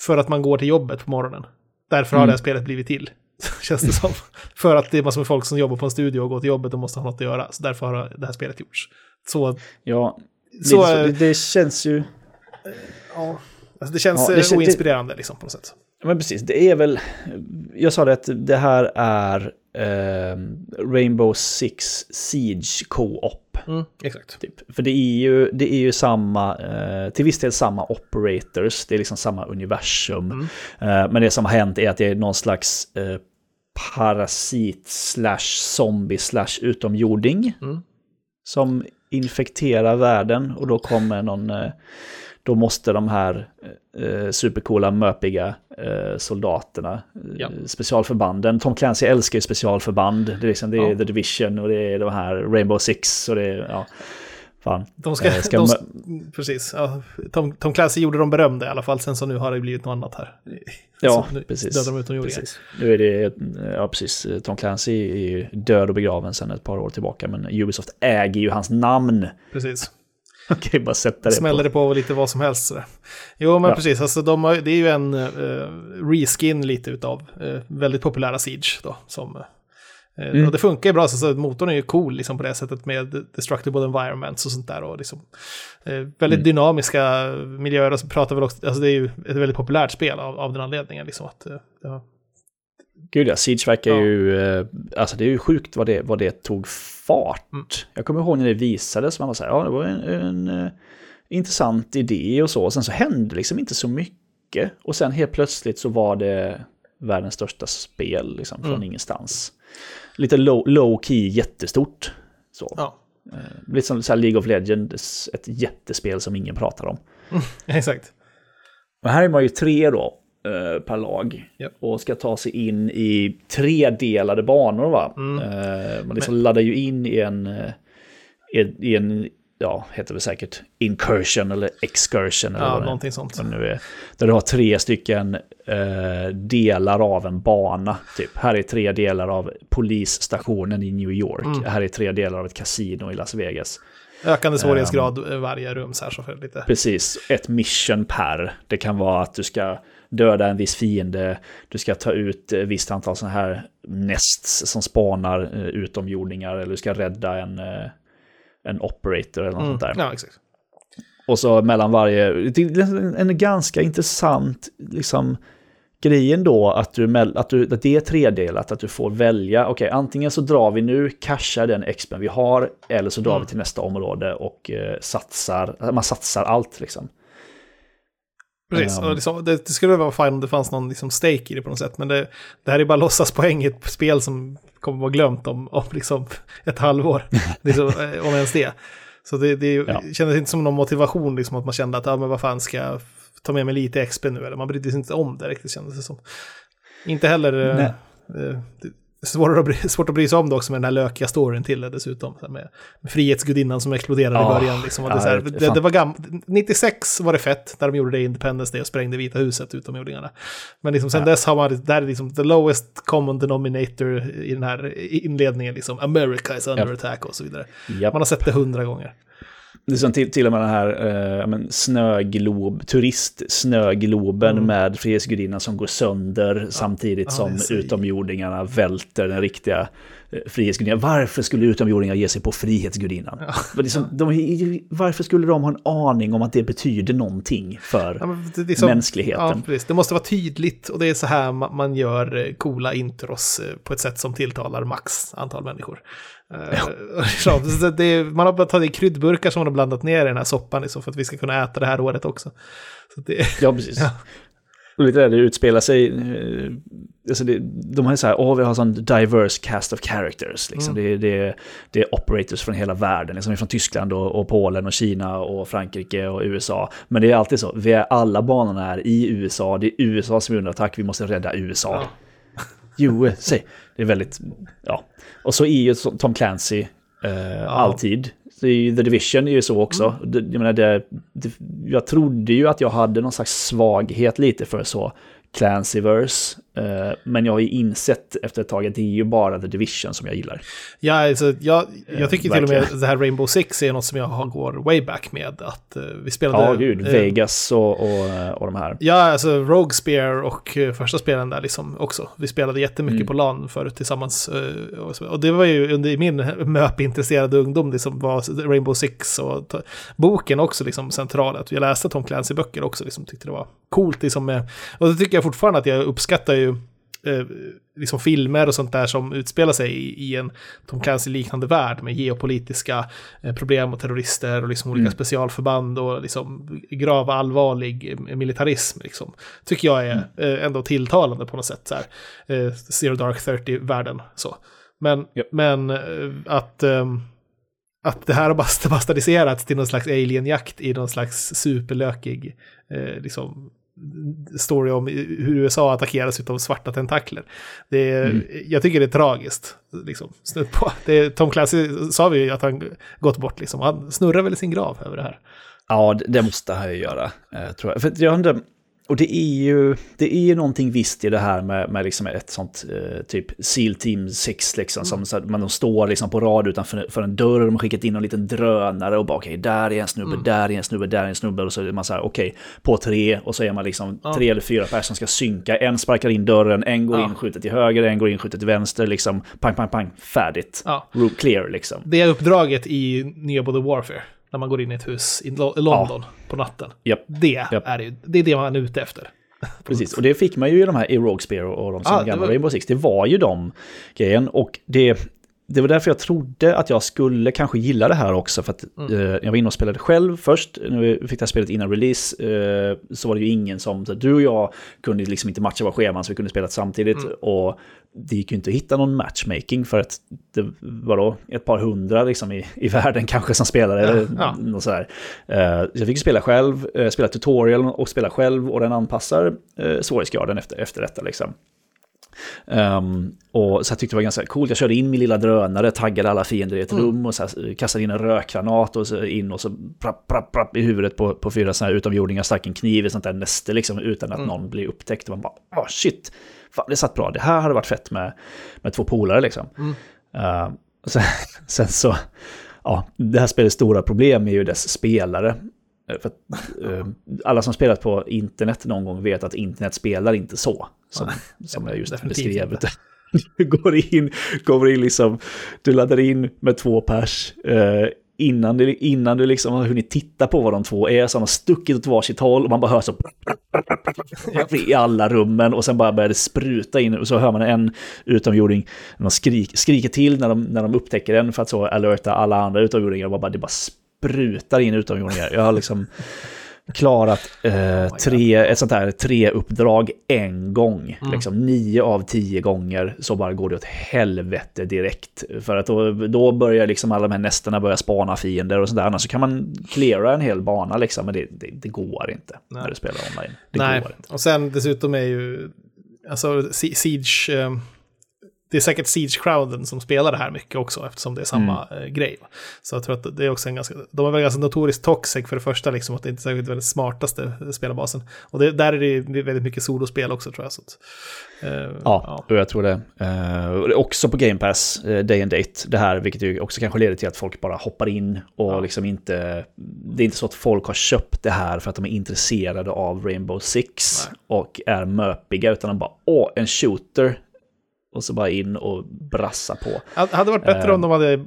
för att man går till jobbet på morgonen. Därför har Mm. det här spelet blivit till. Känns det som. För att det är massor med folk som jobbar på en studio och går till jobbet och måste ha något att göra. Så därför har det här spelet gjorts. Så, Ja, Så, så, eh, det, det känns ju... ja. Alltså det känns Ja, det eh, det- oinspirerande liksom på något sätt. Men precis, det är väl... Jag sa det att det här är eh, Rainbow Six Siege Co-op. Mm, exakt. Typ. För det är ju, det är ju samma, eh, till viss del samma operators, det är liksom samma universum. Mm. Eh, men det som har hänt är att det är någon slags eh, parasit slash zombie slash utomjording. Mm. Som infekterar världen och då kommer någon, eh, då måste de här eh, supercoola möpiga eh, soldaterna, eh, Ja. specialförbanden. Tom Clancy älskar ju specialförband. Det är, liksom, det är Ja. The Division och det är de här Rainbow Six och det är, ja, fan. De ska, Eh, ska de, precis. Ja, Tom, Tom Clancy gjorde dem berömda i alla fall. Sen så nu har det blivit något annat här. Ja, nu precis. Dödar de precis. Nu är det, ja precis, Tom Clancy är ju död och begraven sedan ett par år tillbaka, men Ubisoft äger ju hans namn. Precis. Kan ju bara sätta det Smäller på. det på lite vad som helst sådär. Jo, men Ja. precis. Alltså, de har, det är ju en uh, reskin lite utav uh, väldigt populära Siege då. Som, eh, Mm. Och det funkar ju bra, så, så motorn är ju cool liksom, på det sättet med destructible environments och sånt där. Och liksom, eh, väldigt Mm. dynamiska miljöer. Och så pratar väl också, alltså det är ju ett väldigt populärt spel av, av den anledningen. Liksom, att, det har- Gud ja, Siege verkar Ja. ju, eh, alltså det är ju sjukt vad det, vad det tog fart. Mm. Jag kommer ihåg när det visades, man var så här, ja det var en, en eh, intressant idé och så, och sen så hände liksom inte så mycket. Och sen helt plötsligt så var det världens största spel liksom, från ingenstans. Lite low, low key, jättestort. Så. Ja, Eh, Lite som så League of Legends, ett jättespel som ingen pratar om. exakt. Och här är man ju tre då eh, per lag. Japp. Och ska ta sig in i tredelade banor va. Mm. Eh, man liksom laddar ju in i en, eh, i, en, ja, heter det säkert, incursion eller excursion. Eller Ja, vad någonting sånt. nu är. Där du har tre stycken eh, delar av en bana. Typ. Här är tre delar av polisstationen i New York. Mm. Här är tre delar av ett kasino i Las Vegas. Ökande svårighetsgrad eh, varje rum så här så för lite. Precis, ett mission per. Det kan vara att du ska döda en viss fiende, du ska ta ut ett visst antal sådana här nests som spanar eh, utomjordingar, eller du ska rädda en, eh, en operator eller något Mm. sånt där. Ja, exakt. Och så mellan varje, det är en, ganska intressant liksom, grejen då att, du, att, du, att det är tredelat, att du får välja, okej antingen så drar vi nu, cashar den expen vi har, eller så drar Mm. vi till nästa område och eh, satsar, man satsar allt liksom. Precis, Ehm. och liksom, det, det skulle vara fine om det fanns någon liksom stake i det på något sätt. Men det, det här är bara låtsaspoäng i ett spel som kommer vara glömt om, om liksom ett halvår. liksom, om ens det. Så det, det Ja. kändes inte som någon motivation, liksom, att man kände att ja, men vad fan ska jag ta med mig lite XP nu? Eller man brydde sig inte om det riktigt kändes det som. Inte heller... eh, eh, det svårare att bry, svårt att bry sig om det också med den här lökiga storyn till det dessutom. Med, Frihetsgudinnan som exploderade Ja. i början. Liksom, och det, Ja, här, det- det, var gam, 96 var det fett när de gjorde det i Independence Day och sprängde Vita huset utomjordingarna. Men liksom sen Ja. dess har man, det här är liksom the lowest common denominator i den här inledningen, liksom America is under Ja. attack och så vidare. Man har sett det hundra gånger. Det är som till, till och med den här eh, ja, men, snöglob, turistsnögloben Mm. med Frihetsgudinnan som går sönder samtidigt Ja, som utomjordingarna välter den riktiga eh, Frihetsgudinnan. Varför skulle utomjordingar ge sig på Frihetsgudinnan? Men liksom, de, varför skulle de ha en aning om att det betyder någonting för Ja, det, det är som- mänskligheten? Ja. Det måste vara tydligt och det är så här ma- man gör eh, coola intros eh, på ett sätt som tilltalar max antal människor. Så det man har bara tagit kryddburkar som man har blandat ner i den här soppan liksom, för att vi ska kunna äta det här året också. Så det, Ja, precis. Ja. Och lite där det utspelar sig, eh, alltså det, de har ju så här, åh vi har sån diverse cast of characters. Liksom. Mm. Det, det, det är operators från hela världen, liksom från Tyskland och, och Polen och Kina och Frankrike och USA. Men det är alltid så, vi är, alla banorna är i USA, det är USA som är under attack, vi måste rädda USA. USA, det är väldigt, ja. Och så är ju Tom Clancy eh, alltid. Är ju, The Division är ju så också. Mm. Det, jag, menar, det, det, jag trodde ju att jag hade någon slags svaghet lite för så Clancyverse. Eh, men jag har ju insett efter ett tag att det är ju bara The Division som jag gillar. Ja, alltså, jag, jag tycker till och med verkligen. det här Rainbow Six är något som jag har- går way back med. Att eh, vi spelade... Ja, gud. eh, Vegas och, och, och de här. Ja, alltså Rogue Spear och eh, första spelen där liksom också. Vi spelade jättemycket Mm. på LAN förut tillsammans. eh, och, det var ju under min MÖP-intresserade ungdom det som var Rainbow Six och boken också liksom central. Att jag läste Tom Clancy-böcker också, liksom tyckte det var coolt. Liksom, och det tycker jag fortfarande att jag uppskattar ju eh, liksom filmer och sånt där som utspelar sig i, i en Tom Clancy-liknande värld med geopolitiska eh, problem och terrorister och liksom olika Mm. specialförband och liksom grav allvarlig eh, militarism. Liksom. Tycker jag är eh, ändå tilltalande på något sätt. Så här. Eh, Zero Dark 30-världen. Så. Men, Ja. men eh, att, ehm, att det här har bast- bastardiserats till någon slags alienjakt i någon slags superlökig eh, liksom, story om hur USA attackeras av svarta tentakler. Det är, Mm. Jag tycker det är tragiskt. Liksom, på. Det är, Tom Clancy sa vi ju att han gått bort. Liksom. Han snurrar väl i sin grav över det här. Ja, det, måste han ju göra, eh, tror jag. För jag undrar, och det är ju, det är ju någonting visst i det här med, med liksom ett sånt eh, typ SEAL Team 6, liksom, som så att man de står liksom på rad utanför för en dörr, de har skickat in en liten drönare och bara okej, där är en snubbe, där är en snubbe, där är en snubbe, och så är man så här okej, på tre, och så är man liksom tre eller fyra personer som ska synka, en sparkar in dörren, en går Ja. in, skjuter till höger, en går in, skjuter till vänster, liksom pang, pang, pang, färdigt. Ja. Room clear liksom. Det är uppdraget i nya Modern Warfare. När man går in i ett hus i Lo- i London på natten. Japp. Det, Japp. är det, det är det man är ute efter. Precis, och det fick man ju i de här i Rogue Spear och de som Ja, det gamla var- Rainbow Six. Det var ju de grejen och det... det var därför jag trodde att jag skulle kanske gilla det här också. För att Mm. eh, jag var inne och spelade själv först. När vi fick det här spelet innan release eh, så var det ju ingen som... Så du och jag kunde liksom inte matcha våra scheman så vi kunde spela samtidigt. Mm. Och det gick ju inte att hitta någon matchmaking för att det var då ett par hundra liksom i, i världen kanske som spelade. Ja, ja. något sådär. Eh, så jag fick spela själv, eh, spela tutorial och spela själv och den anpassar eh, svårighetsgraden efter, efter detta liksom. Ehm, och så jag tyckte det var ganska coolt. Jag körde in min lilla drönare, taggade alla fiender i ett rum och så här, kastade in en rökgranat och så in och så prapp, prapp, prapp i huvudet på, på fyra sådana här utomjordingar, stack en kniv i sånt där näste liksom utan att någon blir upptäckt. Och man bara, åh shit, fan, det satt bra. Det här hade varit fett med, med två polare liksom. Ehm, och sen, sen så, ja, det här spelets stora problem är ju dess spelare. Eh, För att, eh, alla som spelat på internet någon gång vet att internet spelar inte så. Som, som jag just beskrev. inte. Du går in, går in liksom, du laddar in med två pers. Eh, innan, du, innan du liksom har hunnit titta på vad de två är så har de stuckit åt varsitt håll och man bara hör så i alla rummen och sen bara börjar det spruta in och så hör man en utomjording, de skrik, skriker till när de, när de upptäcker den för att så alerta alla andra utomjordingar och bara, det bara sprutar in utomjordingar. Jag har liksom klarat eh, tre, ett sånt här tre-uppdrag en gång. Liksom nio av tio gånger så bara går det åt helvete direkt. För att då, då börjar liksom alla de här nästerna börja spana fiender och sådär. Annars så kan man cleara en hel bana liksom, men det, det, det går inte när du spelar online. Det Nej, och sen dessutom är ju, alltså Si- Siege, eh, det är säkert Siege-crowden som spelar det här mycket också eftersom det är samma Mm. eh, grej. Så jag tror att det är också en ganska, de är väl ganska notoriskt toxic för det första, liksom att det inte är säkert den smartaste spelarbasen. Och det, där är det väldigt mycket solospel också tror jag. Så att, eh, Ja, och jag tror det. Eh, också på Game Pass, eh, Day and Date, det här, vilket ju också kanske leder till att folk bara hoppar in och liksom inte... Det är inte så att folk har köpt det här för att de är intresserade av Rainbow Six och är möpiga, utan de bara åh, en shooter. Och så bara in och brassa på. Det hade varit bättre Eh. om de hade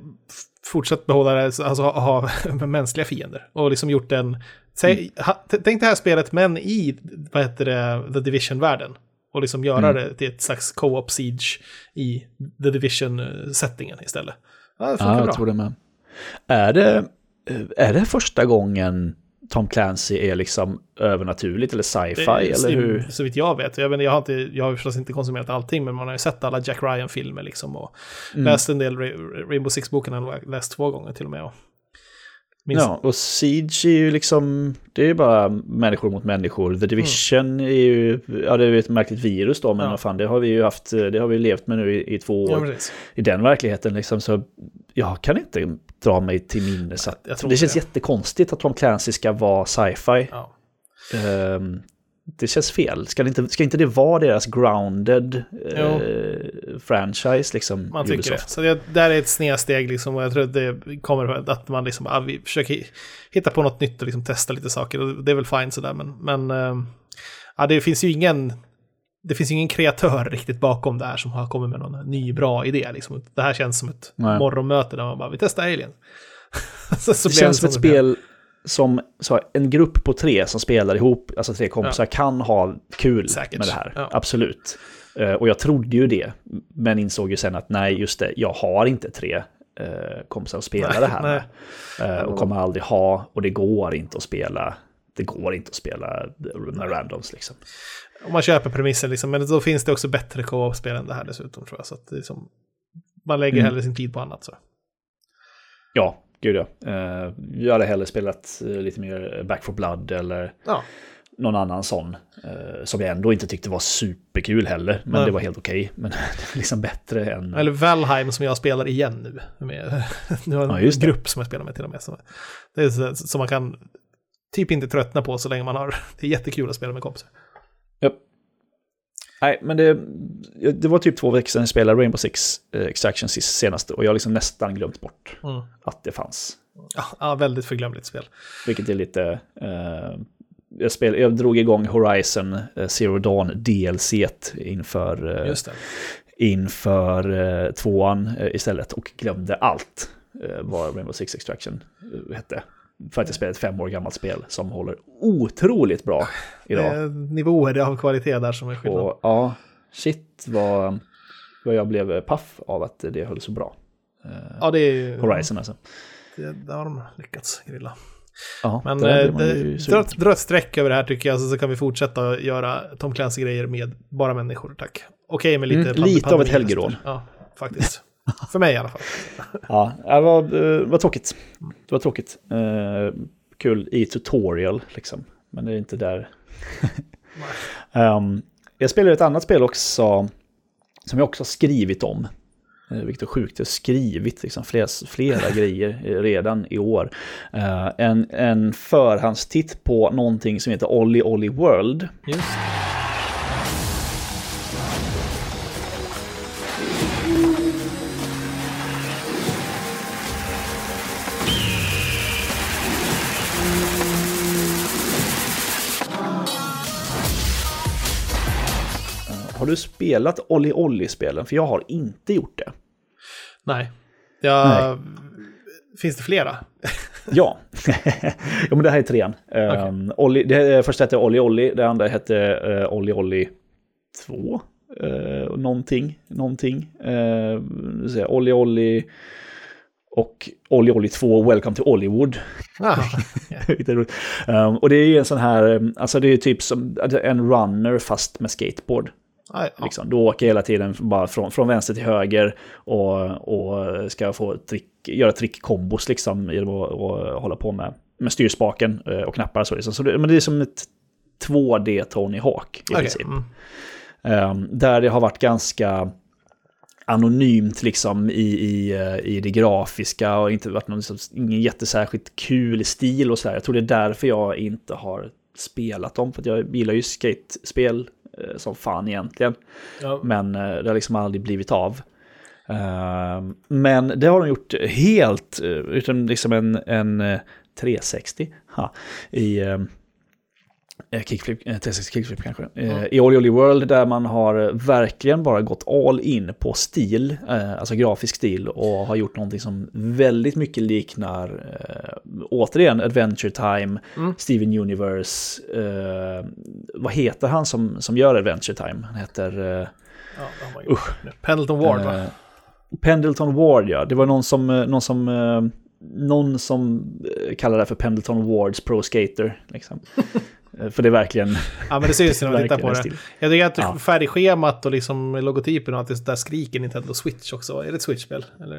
fortsatt behålla det, alltså ha, ha mänskliga fiender. Och liksom gjort en... Säg, Mm. ha, tänk det här spelet, men i, vad heter det, The Division-världen. Och liksom göra Mm. det till ett slags co-op siege i The Division-settingen istället. Ja, det funkar Ja, jag bra. tror det med. Är det, eh, är det första gången Tom Clancy är liksom övernaturligt eller sci-fi? Eller hur? Så vitt jag vet. Jag, vet, jag, har inte, jag har förstås inte konsumerat allting, men man har ju sett alla Jack Ryan-filmer liksom. Och Mm. läst en del Ra- Rainbow Six-boken, har läst två gånger till och med. Och minns- Ja, och Siege är ju liksom, det är ju bara människor mot människor. The Division är ju, ja det är ju ett märkligt virus då, men Ja. fan, det har vi ju haft, det har vi levt med nu i, i två Ja, år. precis. I den verkligheten liksom, så jag kan inte dra mig till minnes att, det inte känns det. jättekonstigt att Tom Clancy ska vara sci-fi. Ja. Ehm, det känns fel. Ska, det inte, ska inte det vara deras grounded eh, franchise liksom? Man tycker Ubisoft? det. Så det där är ett snedsteg liksom, och jag tror att det kommer att man liksom, ah, vi försöker hitta på något nytt och liksom testa lite saker. Och det är väl fine sådär, men, men eh, ja, det finns ju ingen, det finns ingen kreatör riktigt bakom det här som har kommit med någon ny bra idé. Liksom. Det här känns som ett Nej. morgonmöte där man bara, vi testar Alien. så, så Det känns som ett spel som så, en grupp på tre som spelar ihop, alltså tre kompisar, kan ha kul Säkert. med det här. Ja. Absolut. Eh, och jag trodde ju det, men insåg ju sen att nej, just det, jag har inte tre uh, kompisar att spela Nej, det här nej. med. Eh, och kommer aldrig ha, och det går inte att spela. Det går inte att spela med randoms liksom. Om man köper premissen liksom, men då finns det också bättre co-op-spel än det här dessutom tror jag. Så att det är som, man lägger Mm. hellre sin tid på annat. Så. Ja, gud ja. Eh, jag hade hellre spelat eh, lite mer Back for Blood eller Ja. någon annan sån. eh, som jag ändå inte tyckte var superkul heller. Men Nej. det var helt okej. Men det är liksom bättre än... Eller Valheim som jag spelar igen nu. Med, nu har jag Ja, en det. grupp som jag spelar med till och med. Som, det är så, som man kan typ inte tröttna på så länge man har... Det är jättekul att spela med kompisar. Nej, men det, det var typ två veckor sedan jag spelade Rainbow Six eh, Extraction sist senast. Och jag har liksom nästan glömt bort Mm. att det fanns. Ja, väldigt förglömligt spel. Vilket är lite... Eh, jag, spel, jag drog igång Horizon eh, Zero Dawn DLC inför... Eh, inför eh, tvåan eh, istället och glömde allt eh, vad Rainbow Six Extraction hette. För att jag spelade ett fem år gammalt spel som håller otroligt bra idag. Eh, nivåer av kvalitet där som är skillnad. och ja, shit vad, vad jag blev paff av att det höll så bra. Ja, det är ju... Horizon alltså. Det, där har de lyckats grilla. Ja, Men eh, dra, dra ett streck över det här tycker jag, så, så kan vi fortsätta göra Tom Clancy-grejer med bara människor, tack. Okej med lite... Mm, lite av ett helgerån. Ja, faktiskt. För mig i alla fall. Ja, det var, eh, det var tråkigt. Det var tråkigt. Eh, kul i tutorial, liksom. Men det är inte där. um, jag spelar ett annat spel också, som jag också har skrivit om. Eh, Vilket är sjukt, jag har skrivit liksom flera, flera grejer eh, redan i år. Eh, en, en förhandstitt på någonting som heter Olly Olly World. Just. Du spelat Olly Olly-spelen? För jag har inte gjort det. Nej. Ja, Finns det flera? Ja. ja, men det här är trean. Um, Olli, det första hette Olli Olli, det andra hette uh, Olli Olli 2. Uh, någonting, någonting. Uh, jag Olli Olli och Olli Olli 2, Welcome to Hollywood. Ah, um, och det är ju en sån här, alltså det är typ som en runner fast med skateboard. Ja. Liksom. Du åker hela tiden bara från, från vänster till höger och, och ska få trick, göra trickkombos liksom att och hålla på med, med styrspaken eh, och knappar. Så, liksom. så det, men det är som ett 2D Tony Hawk i Okej, princip. Ehm, där det har varit ganska anonymt liksom i, i, eh, i det grafiska och inte varit någon liksom, ingen jättesärskilt kul stil och så här. Jag tror det är därför jag inte har spelat dem, för att jag gillar ju skatespel som fan egentligen. Ja. Men eh, det har liksom aldrig blivit av. Ehm, men det har de gjort helt, eh, utan liksom en, en eh, 360 ha, i ehm, eh, kickflip, eh, 360 kickflip kanske. Eh, I Olly Olly World där man har eh, verkligen bara gått all in på stil, eh, alltså grafisk stil och har gjort någonting som väldigt mycket liknar, eh, återigen, Adventure Time, Steven Universe, eh, vad heter han som, som gör Adventure Time? Han heter... Eh, Ja, nu. Pendleton Ward, va? Eh, Pendleton Ward, ja. Det var någon som, eh, någon som, eh, någon som eh, kallar det för Pendleton Wards Pro Skater. Liksom. Eh, för det är verkligen... Ja, men det syns när man tittar på det. stil. Jag tycker att Ja. färgschemat och liksom logotypen och allt det där skriker Nintendo Switch också. Är det ett Switch-spel? Eller?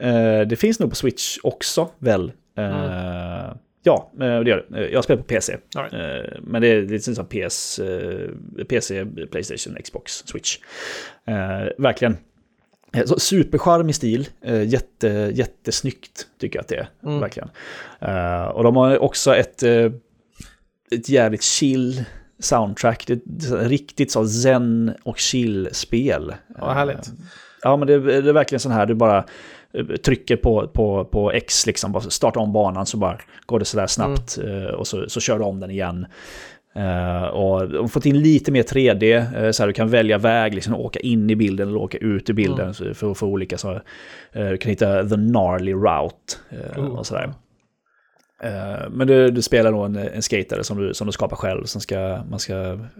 Eh, det finns nog på Switch också, väl? Eh, Ja, eh, det gör det. Jag spelar på PC. Right. Men det är lite som PS, PC, Playstation, Xbox, Switch. Verkligen. Så supercharmig stil, jätte, jättesnyggt tycker jag att det är. Mm. Verkligen. Och de har också ett, ett jävligt chill soundtrack. Det är riktigt så zen och chill-spel. Ja, härligt. Ja, men det, det är verkligen sån här, du bara eh, trycker på, på, på X, liksom, bara startar om banan så bara går det sådär snabbt eh, och så, så kör du om den igen. Eh, och de fått in lite mer 3D, eh, så här, du kan välja väg, liksom, åka in i bilden eller åka ut ur bilden så- för att få olika så, eh, du kan hitta the gnarly route eh, Oh. och sådär. Eh, Men du, du spelar då en, en skatare som du, som du skapar själv. Som ska, man ska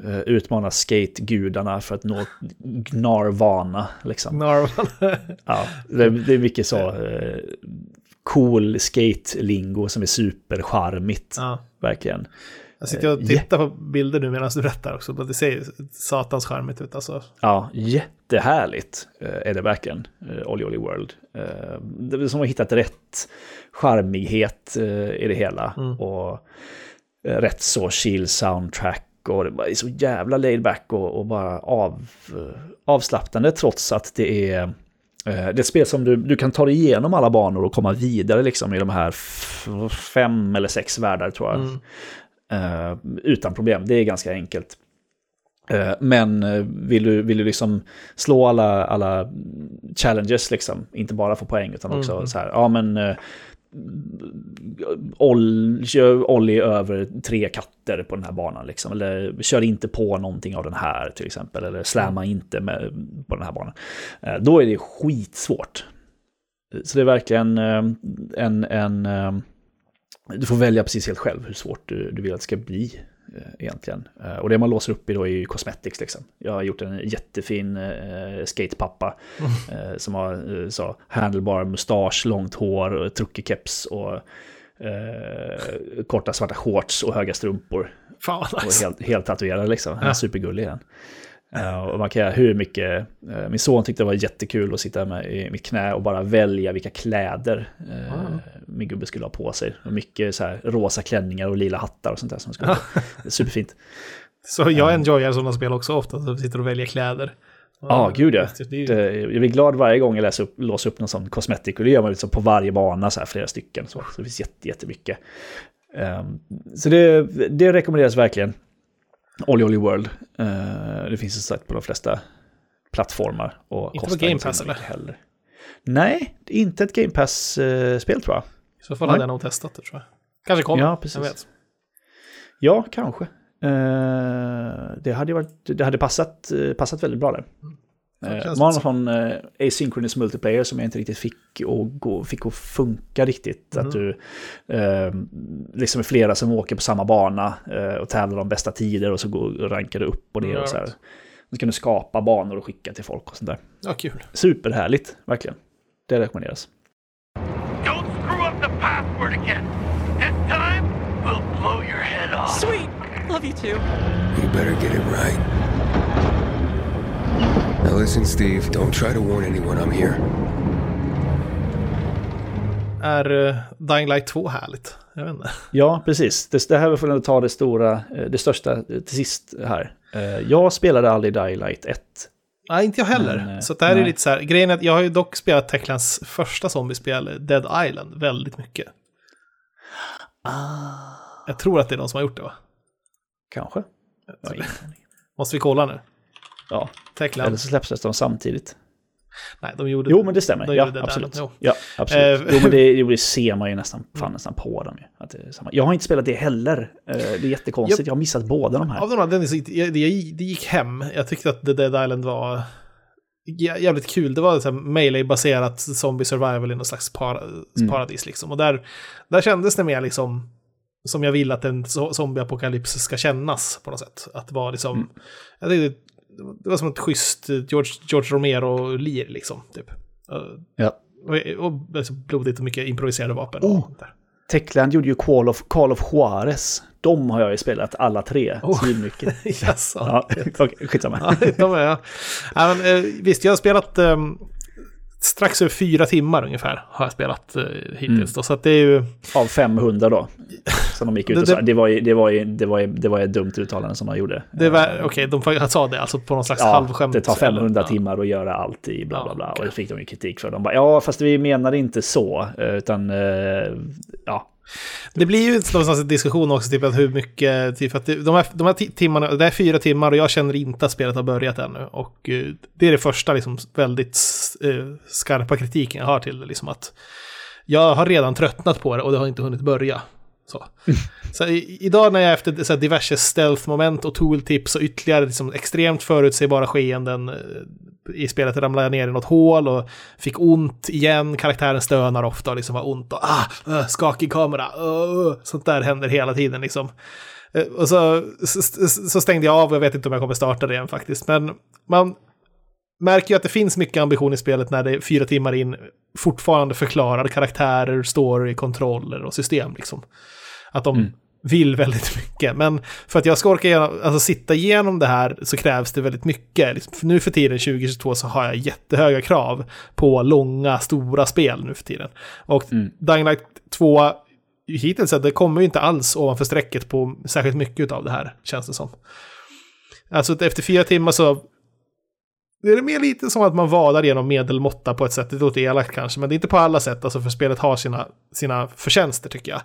eh, utmana skategudarna för att nå gnarvana. Liksom. Narvan. Ja, det, det är mycket så eh, cool skate-lingo som är supercharmigt. ja. Verkligen. Jag sitter och Eh, tittar på bilder nu medan du berättar också. Det ser satans charmigt ut alltså. Ja, jättehärligt eh, är det verkligen. Eh, Olly Olly World. Eh, det är som att ha hittat rätt charmighet eh, i det hela. Och eh, rätt så chill soundtrack. Och det är så jävla laid back och, och bara av, eh, avslappnande trots att det är... eh, Det är ett spel som du, du kan ta dig igenom alla banor och komma vidare liksom i de här fem eller sex världar tror jag. Eh, utan problem, det är ganska enkelt. Eh, Men eh, vill du, vill du liksom slå alla, alla challenges, liksom, inte bara få poäng utan också så här, ja men eh, Oll, kör över tre katter på den här banan, liksom. eller kör inte på någonting av den här till exempel, eller slamma inte med, på den här banan. Eh, Då är det skitsvårt. Så det är verkligen eh, en, en eh, du får välja precis helt själv hur svårt du, du vill att det ska bli. eh, egentligen. Eh, och det man låser upp i då är ju cosmetics liksom. Jag har gjort en jättefin eh, skatepappa eh, som har eh, så, handlebar mustasch, långt hår, och truckerkeps och eh, korta svarta shorts och höga strumpor. Fan vad Och helt, helt tatuerad liksom. Han är Ja. supergullig den. Eh, och man kan göra hur mycket... eh, min son tyckte det var jättekul att sitta med i mitt knä och bara välja vilka kläder eh, min gubbe skulle ha på sig. Och mycket så här rosa klänningar och lila hattar och sånt där som skulle Superfint. Så jag enjoyar sådana spel också ofta, så sitter och väljer kläder. Ja, gud ja. Jag blir glad varje gång jag läser upp, låser upp någon sån cosmetic. Och det gör man liksom på varje bana, så här, flera stycken. Så, så det finns jätte, jättemycket. Um, så det, det rekommenderas verkligen. Olly Olly World. Uh, det finns ju sagt på de flesta plattformar. Och Inte på Game Pass, mycket Heller. Nej, det är inte ett Game Pass-spel tror jag. I så fall hade jag nog testat det tror jag. Kanske kommer. Ja, precis. Jag vet. Ja, kanske. Eh, det hade, varit, det hade passat, eh, passat väldigt bra där. det Känns var någon sån uh, asynchronous multiplayer som jag inte riktigt fick att, gå, fick att funka riktigt. Att du eh, liksom är flera som åker på samma bana eh, och tävlar om bästa tider och så går, rankar du upp och ner och så här. Så kan du skapa banor och skicka till folk och sånt där. Ja, kul. Superhärligt, verkligen. Det rekommenderas. Don't screw up the password again. This time, we'll blow your head off. Sweet. Love you too. You better get it right. Now listen, Steve, don't try to warn anyone I'm here. Är uh, Dying Light 2 härligt? Jag vet inte. Ja, precis. Det, det här får jag ta det stora, eh, det största eh, till sist här. Eh, Jag spelade aldrig Die Light 1. Nej, inte jag heller. Men, så det här är nej. lite så här, grejen är att jag har ju dock spelat Techlands första zombiespel, Dead Island, väldigt mycket. Ah. Jag tror att det är de som har gjort det va? Kanske. Måste vi kolla nu? Ja, Techland? eller så släpps de samtidigt. Nej, de gjorde Jo, men det stämmer. de Ja, Dead absolut. Ja, absolut. Eh, Jo, men det, det ser man ju nästan, fan, nästan på dem. Att det. Jag har inte spelat det heller. Eh, Det är jättekonstigt. Jag har missat båda de här. Av är så, det, det det gick hem. Jag tyckte att The Dead Island var jä- jävligt kul. Det var melee-baserat zombie survival i någon slags para, Mm. paradis liksom. Och där, där kändes det mer liksom som jag vill att en zo- zombieapokalyps ska kännas på något sätt. Att vara liksom, Mm. jag tyckte, det var som ett schysst George, George Romero-lir liksom. Typ. Ja. Och, och alltså, blodigt och mycket improviserade vapen. Oh. Techland gjorde ju Call of, Call of Juarez. De har jag ju spelat alla tre. Oh. Svinmycket. Jaså. Ja, okej, skitsamma. Ja, de är, ja. Ja, men, eh, visst, jag har spelat ehm, strax över fyra timmar ungefär har jag spelat eh, hittills. Mm. Då, så att det är ju... Av 500 då. Som de gick ut Det- och sa. det- var ju, det var ju, det var ju, det var ju ett dumt uttalande som de gjorde. Var, Okej, de fa- sa det alltså på någon slags Ja, halvskämt. det tar 500 eller- timmar att göra allt i bla bla bla. okej. Och det fick de ju kritik för. De bara, ja fast vi menade inte så. eh, Utan, eh, ja. Det blir ju någonstans en diskussion också, typ att hur mycket, typ att de, här, de här ti- timmarna, det är fyra timmar och jag känner inte att spelet har börjat ännu. Och eh, det är det första liksom väldigt eh, skarpa kritiken jag har till det, liksom att jag har redan tröttnat på det och det har inte hunnit börja. Så. så i, idag när jag efter så här, diverse stealth-moment och tooltips och ytterligare liksom, extremt förutsägbara skeenden eh, i spelet ramlade jag ner i något hål och fick ont igen. Karaktären stönar ofta och liksom har ont och ah, äh, skakig kamera. Uh, sånt där händer hela tiden liksom. Eh, och så, så, så stängde jag av och jag vet inte om jag kommer starta det igen faktiskt. Men man märker ju att det finns mycket ambition i spelet när det är fyra timmar in fortfarande förklarar karaktärer, story, kontroller och system liksom. Att de vill väldigt mycket. Men för att jag ska orka igenom, alltså, sitta igenom det här så krävs det väldigt mycket. Liksom, för nu för tiden, 2022, så har jag jättehöga krav på långa, stora spel nu för tiden. Och Dying Light 2, hittills, det kommer ju inte alls ovanför strecket på särskilt mycket av det här, känns det som. Alltså efter fyra timmar så det är mer lite som att man vadar genom medelmåtta på ett sätt. Det låter elakt kanske, men det är inte på alla sätt. Alltså för spelet har sina, sina förtjänster tycker jag.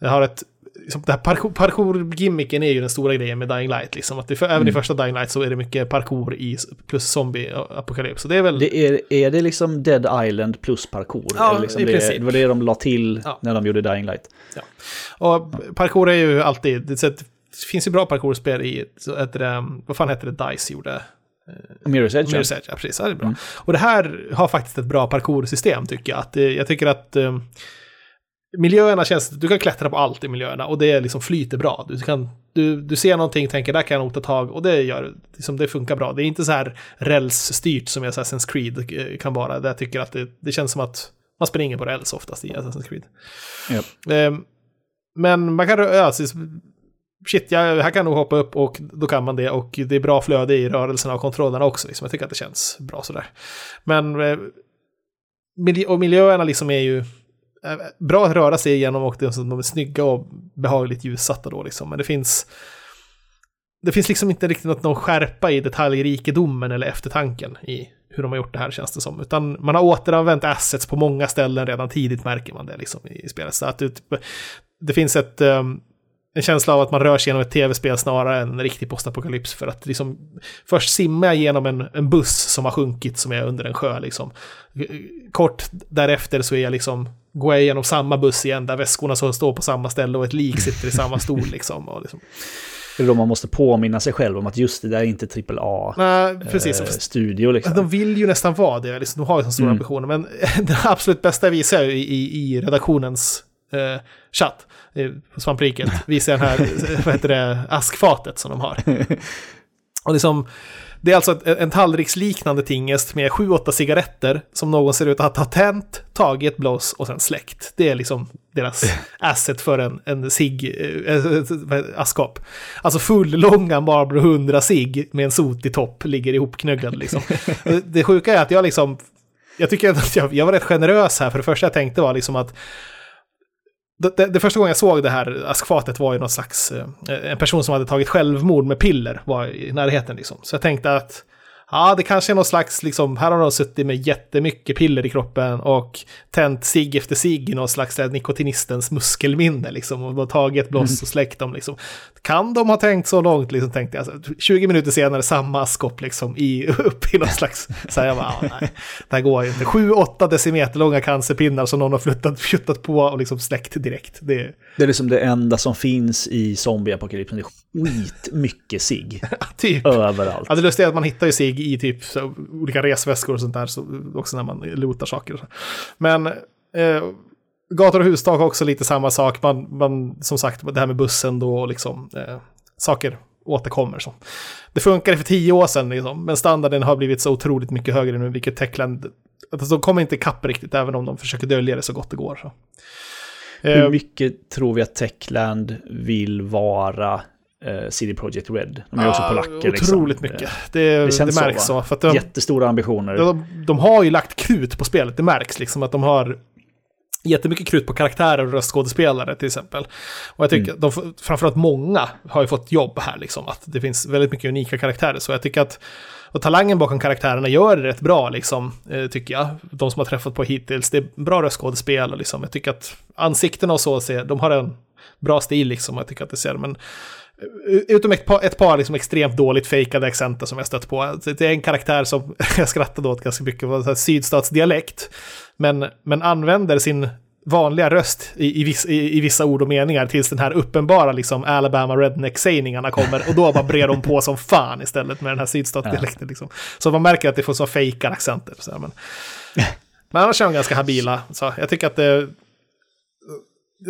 Det har ett... Liksom, det här parkour- parkour-gimmicken är ju den stora grejen med Dying Light. Liksom. Att det, för, Även i första Dying Light så är det mycket parkour i plus zombie-apokalyps. Så det är väl... Det är, är det liksom Dead Island plus parkour? Ja, liksom i det, princip. det var det de la till Ja. när de gjorde Dying Light. Och parkour är ju alltid... Det, det finns ju bra parkourspel i... Så heter det, vad fan heter det DICE gjorde? Mirror's Edge. Mirror's Edge, ja precis. Ja, det är bra. Och det här har faktiskt ett bra parkoursystem tycker jag. Att, eh, jag tycker att... miljöerna känns, du kan klättra på allt i miljöerna och det liksom flyter bra. Du, kan, du, du ser någonting, tänker där kan jag nog ta tag och det gör, liksom, det funkar bra. Det är inte så här rälsstyrt som i Assassin's Creed eh, kan vara. Där jag tycker att det, det känns som att man springer på räls oftast i Assassin's Creed. Ja. Ehm, men man kan, ja, så- shit, jag, här kan jag nog hoppa upp och då kan man det och det är bra flöde i rörelserna och kontrollerna också. Liksom. Jag tycker att det känns bra sådär. Men eh, och miljöerna liksom är ju Eh, bra att röra sig igenom och de är snygga och behagligt ljussatta då liksom. Men det finns det finns liksom inte riktigt något, någon skärpa i detaljrikedomen eller eftertanken i hur de har gjort det här känns det som. Utan man har återanvänt assets på många ställen redan tidigt märker man det liksom i spelet. Så att det, det finns ett, um, en känsla av att man rör sig genom ett tv-spel snarare än en riktig postapokalyps. För att liksom, först simmar jag genom en, en buss som har sjunkit som är under en sjö. Liksom. Kort därefter så är jag liksom, går jag igenom samma buss igen där väskorna så står på samma ställe och ett lik sitter i samma stol. Liksom, och liksom. Det är då man måste påminna sig själv om att just det där är inte AAA-studio. Nej, precis. studio liksom. De vill ju nästan vara det, liksom, de har ju så stora Mm. ambitioner. Men det absolut bästa visar jag i, i, i redaktionens eh, chatt på Svampriket. Visar den här, vad heter det, askfatet som de har. Och liksom, det är alltså ett, en tallriksliknande tingest med sju, åtta cigaretter som någon ser ut att ha tänt, tagit blås och sen släckt. Det är liksom deras asset för en, en cigg, eh, eh, askkopp. Alltså full-långa Marlboro 100 cigg med en sotig topp ligger ihopknöggad liksom. det sjuka är att jag liksom, jag tycker att jag, jag var rätt generös här, för det första jag tänkte var liksom att det, det, det första gången jag såg det här askfatet var ju någon slags, eh, en person som hade tagit självmord med piller var i närheten liksom. Så jag tänkte att Ja, det kanske är någon slags, liksom, här har de suttit med jättemycket piller i kroppen och tänt sig efter sig i någon slags där, nikotinistens muskelminne liksom och tagit ett bloss och släckt dem liksom. Kan de ha tänkt så långt liksom, tänkte jag. Alltså, 20 minuter senare samma askkopp liksom i, upp i någon slags, så här, jag bara, ja, nej, det här går ju inte. 7-8 decimeter långa cancerpinnar som någon har flyttat, flyttat på och liksom släckt direkt. Det, Det är liksom det enda som finns i zombieapokalypsen. Det är skitmycket sig typ. överallt. Ja, det lustiga är att man hittar ju sig i typ så, olika resväskor och sånt där, så, också när man lotar saker. Men eh, gator och hustak har också lite samma sak. Man, man, som sagt, det här med bussen då, och liksom, eh, saker återkommer. Så. Det funkade för tio år sedan, liksom, men standarden har blivit så otroligt mycket högre nu, vilket Techland... Alltså, de kommer inte ikapp riktigt, även om de försöker dölja det så gott det går. Så. Hur Eh, mycket tror vi att Techland vill vara eh, CD Projekt Red? De är ju också ja, polacker. Otroligt liksom. mycket. Det, det, känns märks så, så. va? att de, Jättestora ambitioner. de, de har ju lagt krut på spelet, det märks liksom att de har jättemycket krut på karaktärer och röstskådespelare till exempel. Och jag tycker, de, framförallt många har ju fått jobb här liksom, att det finns väldigt mycket unika karaktärer. Så jag tycker att, och talangen bakom karaktärerna gör det rätt bra liksom, eh, tycker jag. De som har träffat på hittills, det är bra röstskådespel och liksom, jag tycker att ansiktena och så, ser, de har en bra stil liksom, jag tycker att det ser, men eh, Utom ett par, ett par liksom extremt dåligt fejkade accenter som jag stött på. Det är en karaktär som jag skrattade åt ganska mycket, var så här sydstatsdialekt. Men, men använder sin vanliga röst i, i, viss, i, i vissa ord och meningar tills den här uppenbara liksom Alabama redneck-sägningarna kommer. Och då bara brer de på som fan istället med den här sydstatsdialekten. Liksom. Så man märker att det får så fejkade accenter. Så här, men, men annars är de ganska habila. Så jag tycker att det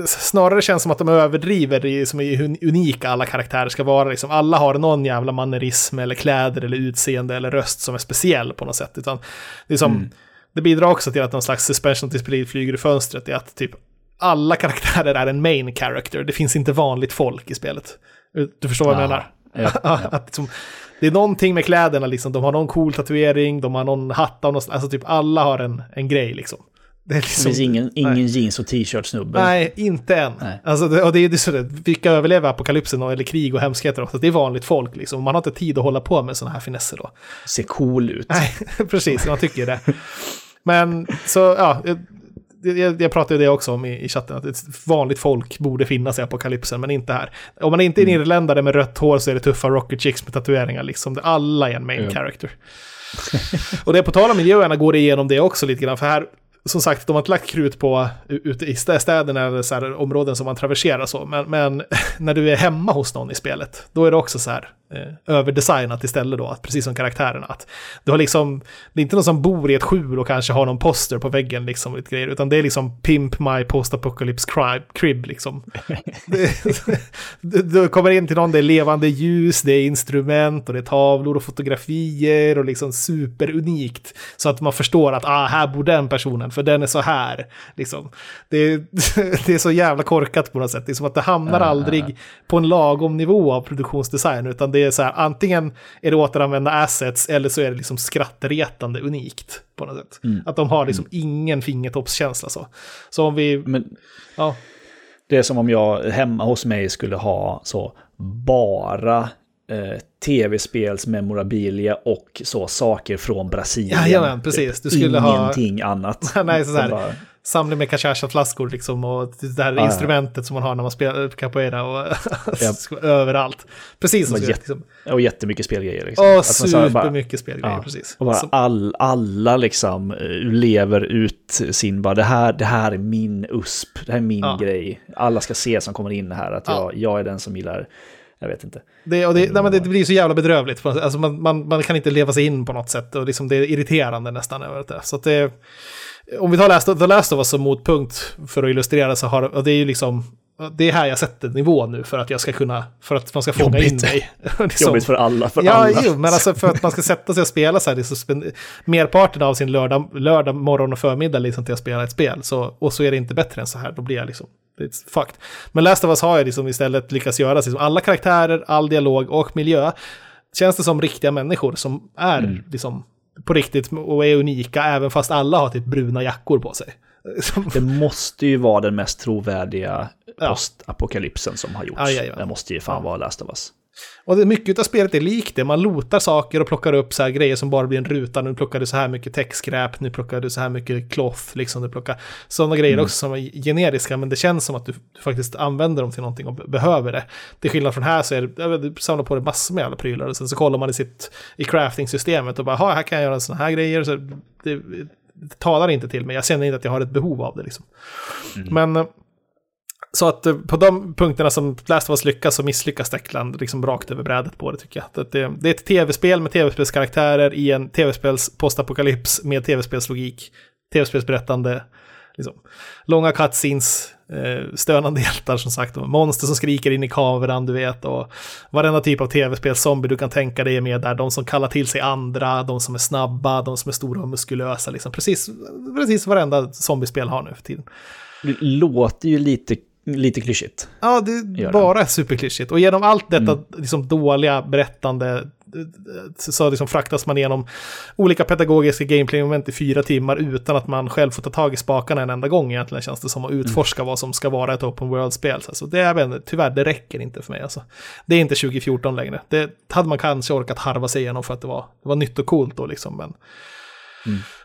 snarare känns som att de överdriver i, som i hur unika alla karaktärer ska vara. Liksom, alla har någon jävla mannerism eller kläder eller utseende eller röst som är speciell på något sätt. Utan det, är som, det bidrar också till att någon slags suspension disbelief flyger i fönstret. är att typ alla karaktärer är en main character. Det finns inte vanligt folk i spelet. Du förstår vad jag Ja, menar? ja, ja. att liksom, det är någonting med kläderna, liksom. de har någon cool tatuering, de har någon hatt av något, alltså typ alla har en, en grej liksom. Det, är Det liksom, finns ingen, ingen nej. jeans och t-shirt-snubbe. Nej, inte än. Nej. Alltså, det, och det är så det, vilka överlever apokalypsen eller krig och hemskheter också. Det är vanligt folk liksom. Man har inte tid att hålla på med sådana här finesser då. Ser cool ut. Nej, precis, man tycker det. Men så, ja, jag, jag, pratade ju det också om i, i chatten, att ett vanligt folk borde finnas i apokalypsen, men inte här. Om man inte är en irländare med rött hår så är det tuffa rocket chicks med tatueringar, liksom. Det- Alla är en main Ja. character. och det på tal om miljöerna går det igenom det också lite grann, för här, som sagt, de har inte lagt krut på ute i stä- städerna eller så här, områden som man traverserar så, men, men när du är hemma hos någon i spelet, då är det också så här, eh, överdesignat istället då, att, precis som karaktärerna. Att du har liksom, det är inte någon som bor i ett skjul och kanske har någon poster på väggen liksom, lite grejer, utan det är liksom Pimp My Post Apocalypse crib, crib liksom. det, du, du kommer in till någon, det är levande ljus, det är instrument och det är tavlor och fotografier och liksom superunikt. Så att man förstår att ah, här bor den personen, för den är så här. Liksom. Det, är, det är så jävla korkat på något sätt. Det är som att det hamnar aldrig på en lagom nivå av produktionsdesign, utan det är så här, antingen är det återanvända assets eller så är det liksom skrattretande unikt på något sätt. Att de har liksom ingen fingertoppskänsla så. Så om vi, Men ja, det är som om jag hemma hos mig skulle ha så bara eh, tv-spelsmemorabilia och så saker från Brasilien. Jajamän, precis. Du skulle ha- Ingenting annat. Nej, så här, bara- samling med cachacha-flaskor liksom och det här ja. instrumentet som man har när man spelar capoeira och Japp. överallt. Precis som jätte- liksom. Och jättemycket spelgrejer. Liksom. Åh, Att man så här bara- supermycket spelgrejer, Ja, precis. Och bara Som- all, alla liksom eh, lever ut sin, bara det här, det här är min USP, det här är min Ja. grej. Alla ska se som kommer in här att Ja. jag, jag är den som gillar, jag vet inte. Det, och det, nej, men det blir så jävla bedrövligt. Alltså man, man, man kan inte leva sig in på något sätt. Och liksom det är irriterande nästan över det. Så att det, om vi tar Last, The Last of Us som motpunkt för att illustrera så har och det är ju liksom det är här jag sätter nivån nu för att jag ska kunna, för att man ska fånga in Jobbigt. mig. Liksom. Jobbigt för alla, för ja, alla. Jo, men alltså för att man ska sätta sig och spela så här, spend- merparten av sin lördag, lördag morgon och förmiddag liksom till att spela ett spel. Så, och så är det inte bättre än så här, då blir jag liksom, it's fucked. Men Last of Us har jag liksom istället lyckats göra, liksom, alla karaktärer, all dialog och miljö, känns det som riktiga människor som är liksom på riktigt och är unika, även fast alla har typ bruna jackor på sig. Det måste ju vara den mest trovärdiga Ja. postapokalypsen som har gjorts. Ja, ja, ja. Det måste ju fan vara Last of Us. Och det, mycket av spelet är likt det. Man lotar saker och plockar upp så här grejer som bara blir en ruta. Nu plockar du så här mycket textskräp, nu plockar du så här mycket cloth, liksom. Du plockar sådana grejer också som är generiska, men det känns som att du, du faktiskt använder dem till någonting och be- behöver det. Till skillnad från här så är det, du samlar på dig massor med jävla prylar och sen så kollar man i sitt, i crafting-systemet och bara, "Ha, här kan jag göra sådana här grejer. Så det, det talar inte till mig, jag känner inte att jag har ett behov av det liksom. Men eh, så att eh, på de punkterna som Last of Us lyckas så misslyckas Deckland liksom rakt över brädet på det tycker jag. Att det, det är ett tv-spel med tv-spelskaraktärer i en tv-spels postapokalyps med tv-spelslogik, tv-spelsberättande, liksom. långa cutscenes, eh, stönande hjältar som sagt, och monster som skriker in i kameran, du vet, och varenda typ av tv-spelszombie du kan tänka dig är med där, de som kallar till sig andra, de som är snabba, de som är stora och muskulösa, liksom. precis, precis varenda zombiespel har nu för tiden. Det låter ju lite, lite klyschigt. Ja, det är bara superklyschigt. Och genom allt detta liksom, dåliga berättande så liksom fraktas man igenom olika pedagogiska gameplay-moment i fyra timmar utan att man själv får ta tag i spakarna en enda gång egentligen känns det som att utforska vad som ska vara ett open world-spel. Alltså, det är, väl- tyvärr, det räcker inte för mig. Alltså. Det är inte 2014 längre. Det hade man kanske orkat harva sig igenom för att det var, det var nytt och coolt då liksom. Men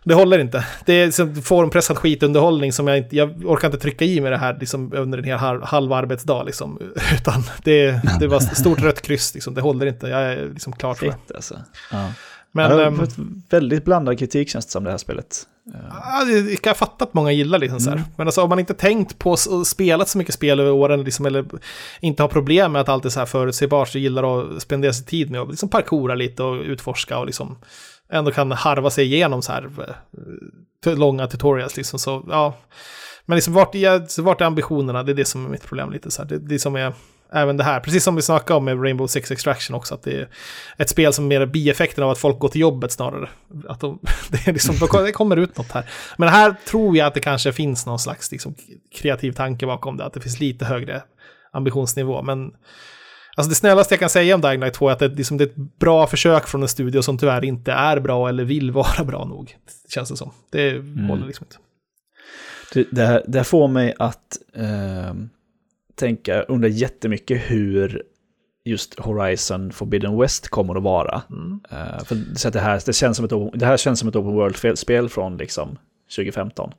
det håller inte. Det är liksom formpressad skitunderhållning som jag inte, jag orkar inte trycka i mig det här liksom, under en hel halv, halv arbetsdag liksom. Utan det, det var ett stort rött kryss liksom, det håller inte. Jag är liksom klar för det. Alltså. Ja. Men jag har ehm, fått väldigt blandad kritik känns det som det här spelet. ja, det det kan jag fatta att många gillar liksom så här. Men alltså om man inte tänkt på och spelat så mycket spel över åren liksom, eller inte har problem med att allt är så här förutsägbart så gillar att spendera sin tid med att liksom parkoura lite och utforska och liksom ändå kan harva sig igenom så här eh, långa tutorials liksom så ja. Men liksom vart, är- vart är ambitionerna? Det är det som är mitt problem lite så här. Det, det som är även det här, precis som vi snackade om med Rainbow Six Extraction också, att det är ett spel som är mer bieffekten av att folk går till jobbet snarare. Att de, det, är liksom, det kommer ut något här. Men här tror jag att det kanske finns någon slags liksom, kreativ tanke bakom det, att det finns lite högre ambitionsnivå. Men alltså det snällaste jag kan säga om Dying Light 2 är att det, liksom, det är ett bra försök från en studio som tyvärr inte är bra eller vill vara bra nog. Känns det som. Det håller liksom inte. Det, det, här, det här får mig att ehm, tänka, undra jättemycket hur just Horizon Forbidden West kommer att vara. Eh, för så att det, här, det, känns som ett, det här känns som ett open world-spel från liksom 2015,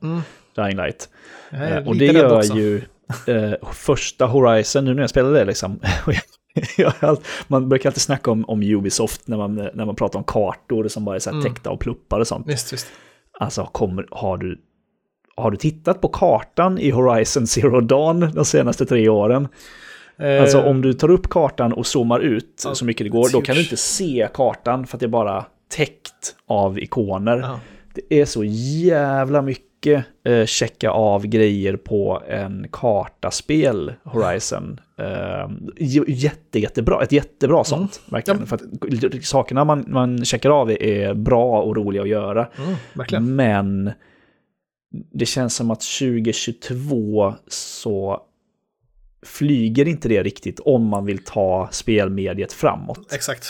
Dying Light. Eh, och det gör också. ju eh, första Horizon, nu när jag spelar det liksom, man brukar alltid snacka om, om Ubisoft när man, när man pratar om kartor som bara är så här täckta av pluppar och sånt. Visst, visst. Alltså, kommer, har, du, har du tittat på kartan i Horizon Zero Dawn de senaste tre åren? Eh, Alltså om du tar upp kartan och zoomar ut Ja, så mycket det går, då kan du inte se kartan för att det är bara täckt av ikoner. Ja. Det är så jävla mycket eh, checka av grejer på en kartaspel, Horizon. Eh, jätte, jättebra, ett jättebra sånt. Verkligen. Mm. Ja. För att sakerna man, man checkar av är bra och roliga att göra. Mm, verkligen. Men det känns som att 2022 så flyger inte det riktigt om man vill ta spelmediet framåt. Exakt.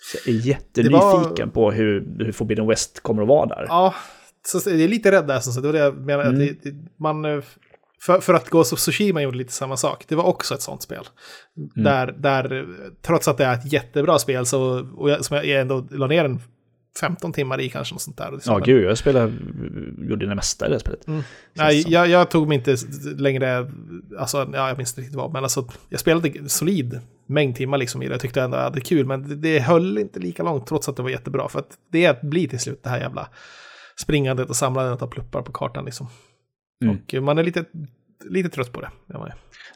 Så jag är jättenyfiken på hur, hur Forbidden West kommer att vara där. Ja, så det är lite rädd där. Så det var det jag menade. Mm. Att det, det, man, eh, för, för att gå så Tsushima gjorde lite samma sak. Det var också ett sånt spel. Mm. Där, där, trots att det är ett jättebra spel, så, och jag, som jag ändå la ner en 15 timmar i kanske. Något sånt där. Ja, gud, jag spelade, gjorde det mesta i det spelet. Mm. Nej, jag, jag tog mig inte längre, alltså, ja, jag minns inte riktigt vad, men alltså, jag spelade solid mängd timmar liksom i det. Jag tyckte ändå att jag hade kul, men det, det höll inte lika långt trots att det var jättebra. För att det blir till slut det här jävla springandet och samlandet av pluppar på kartan liksom. Mm. Och man är lite, lite trött på det. Ja.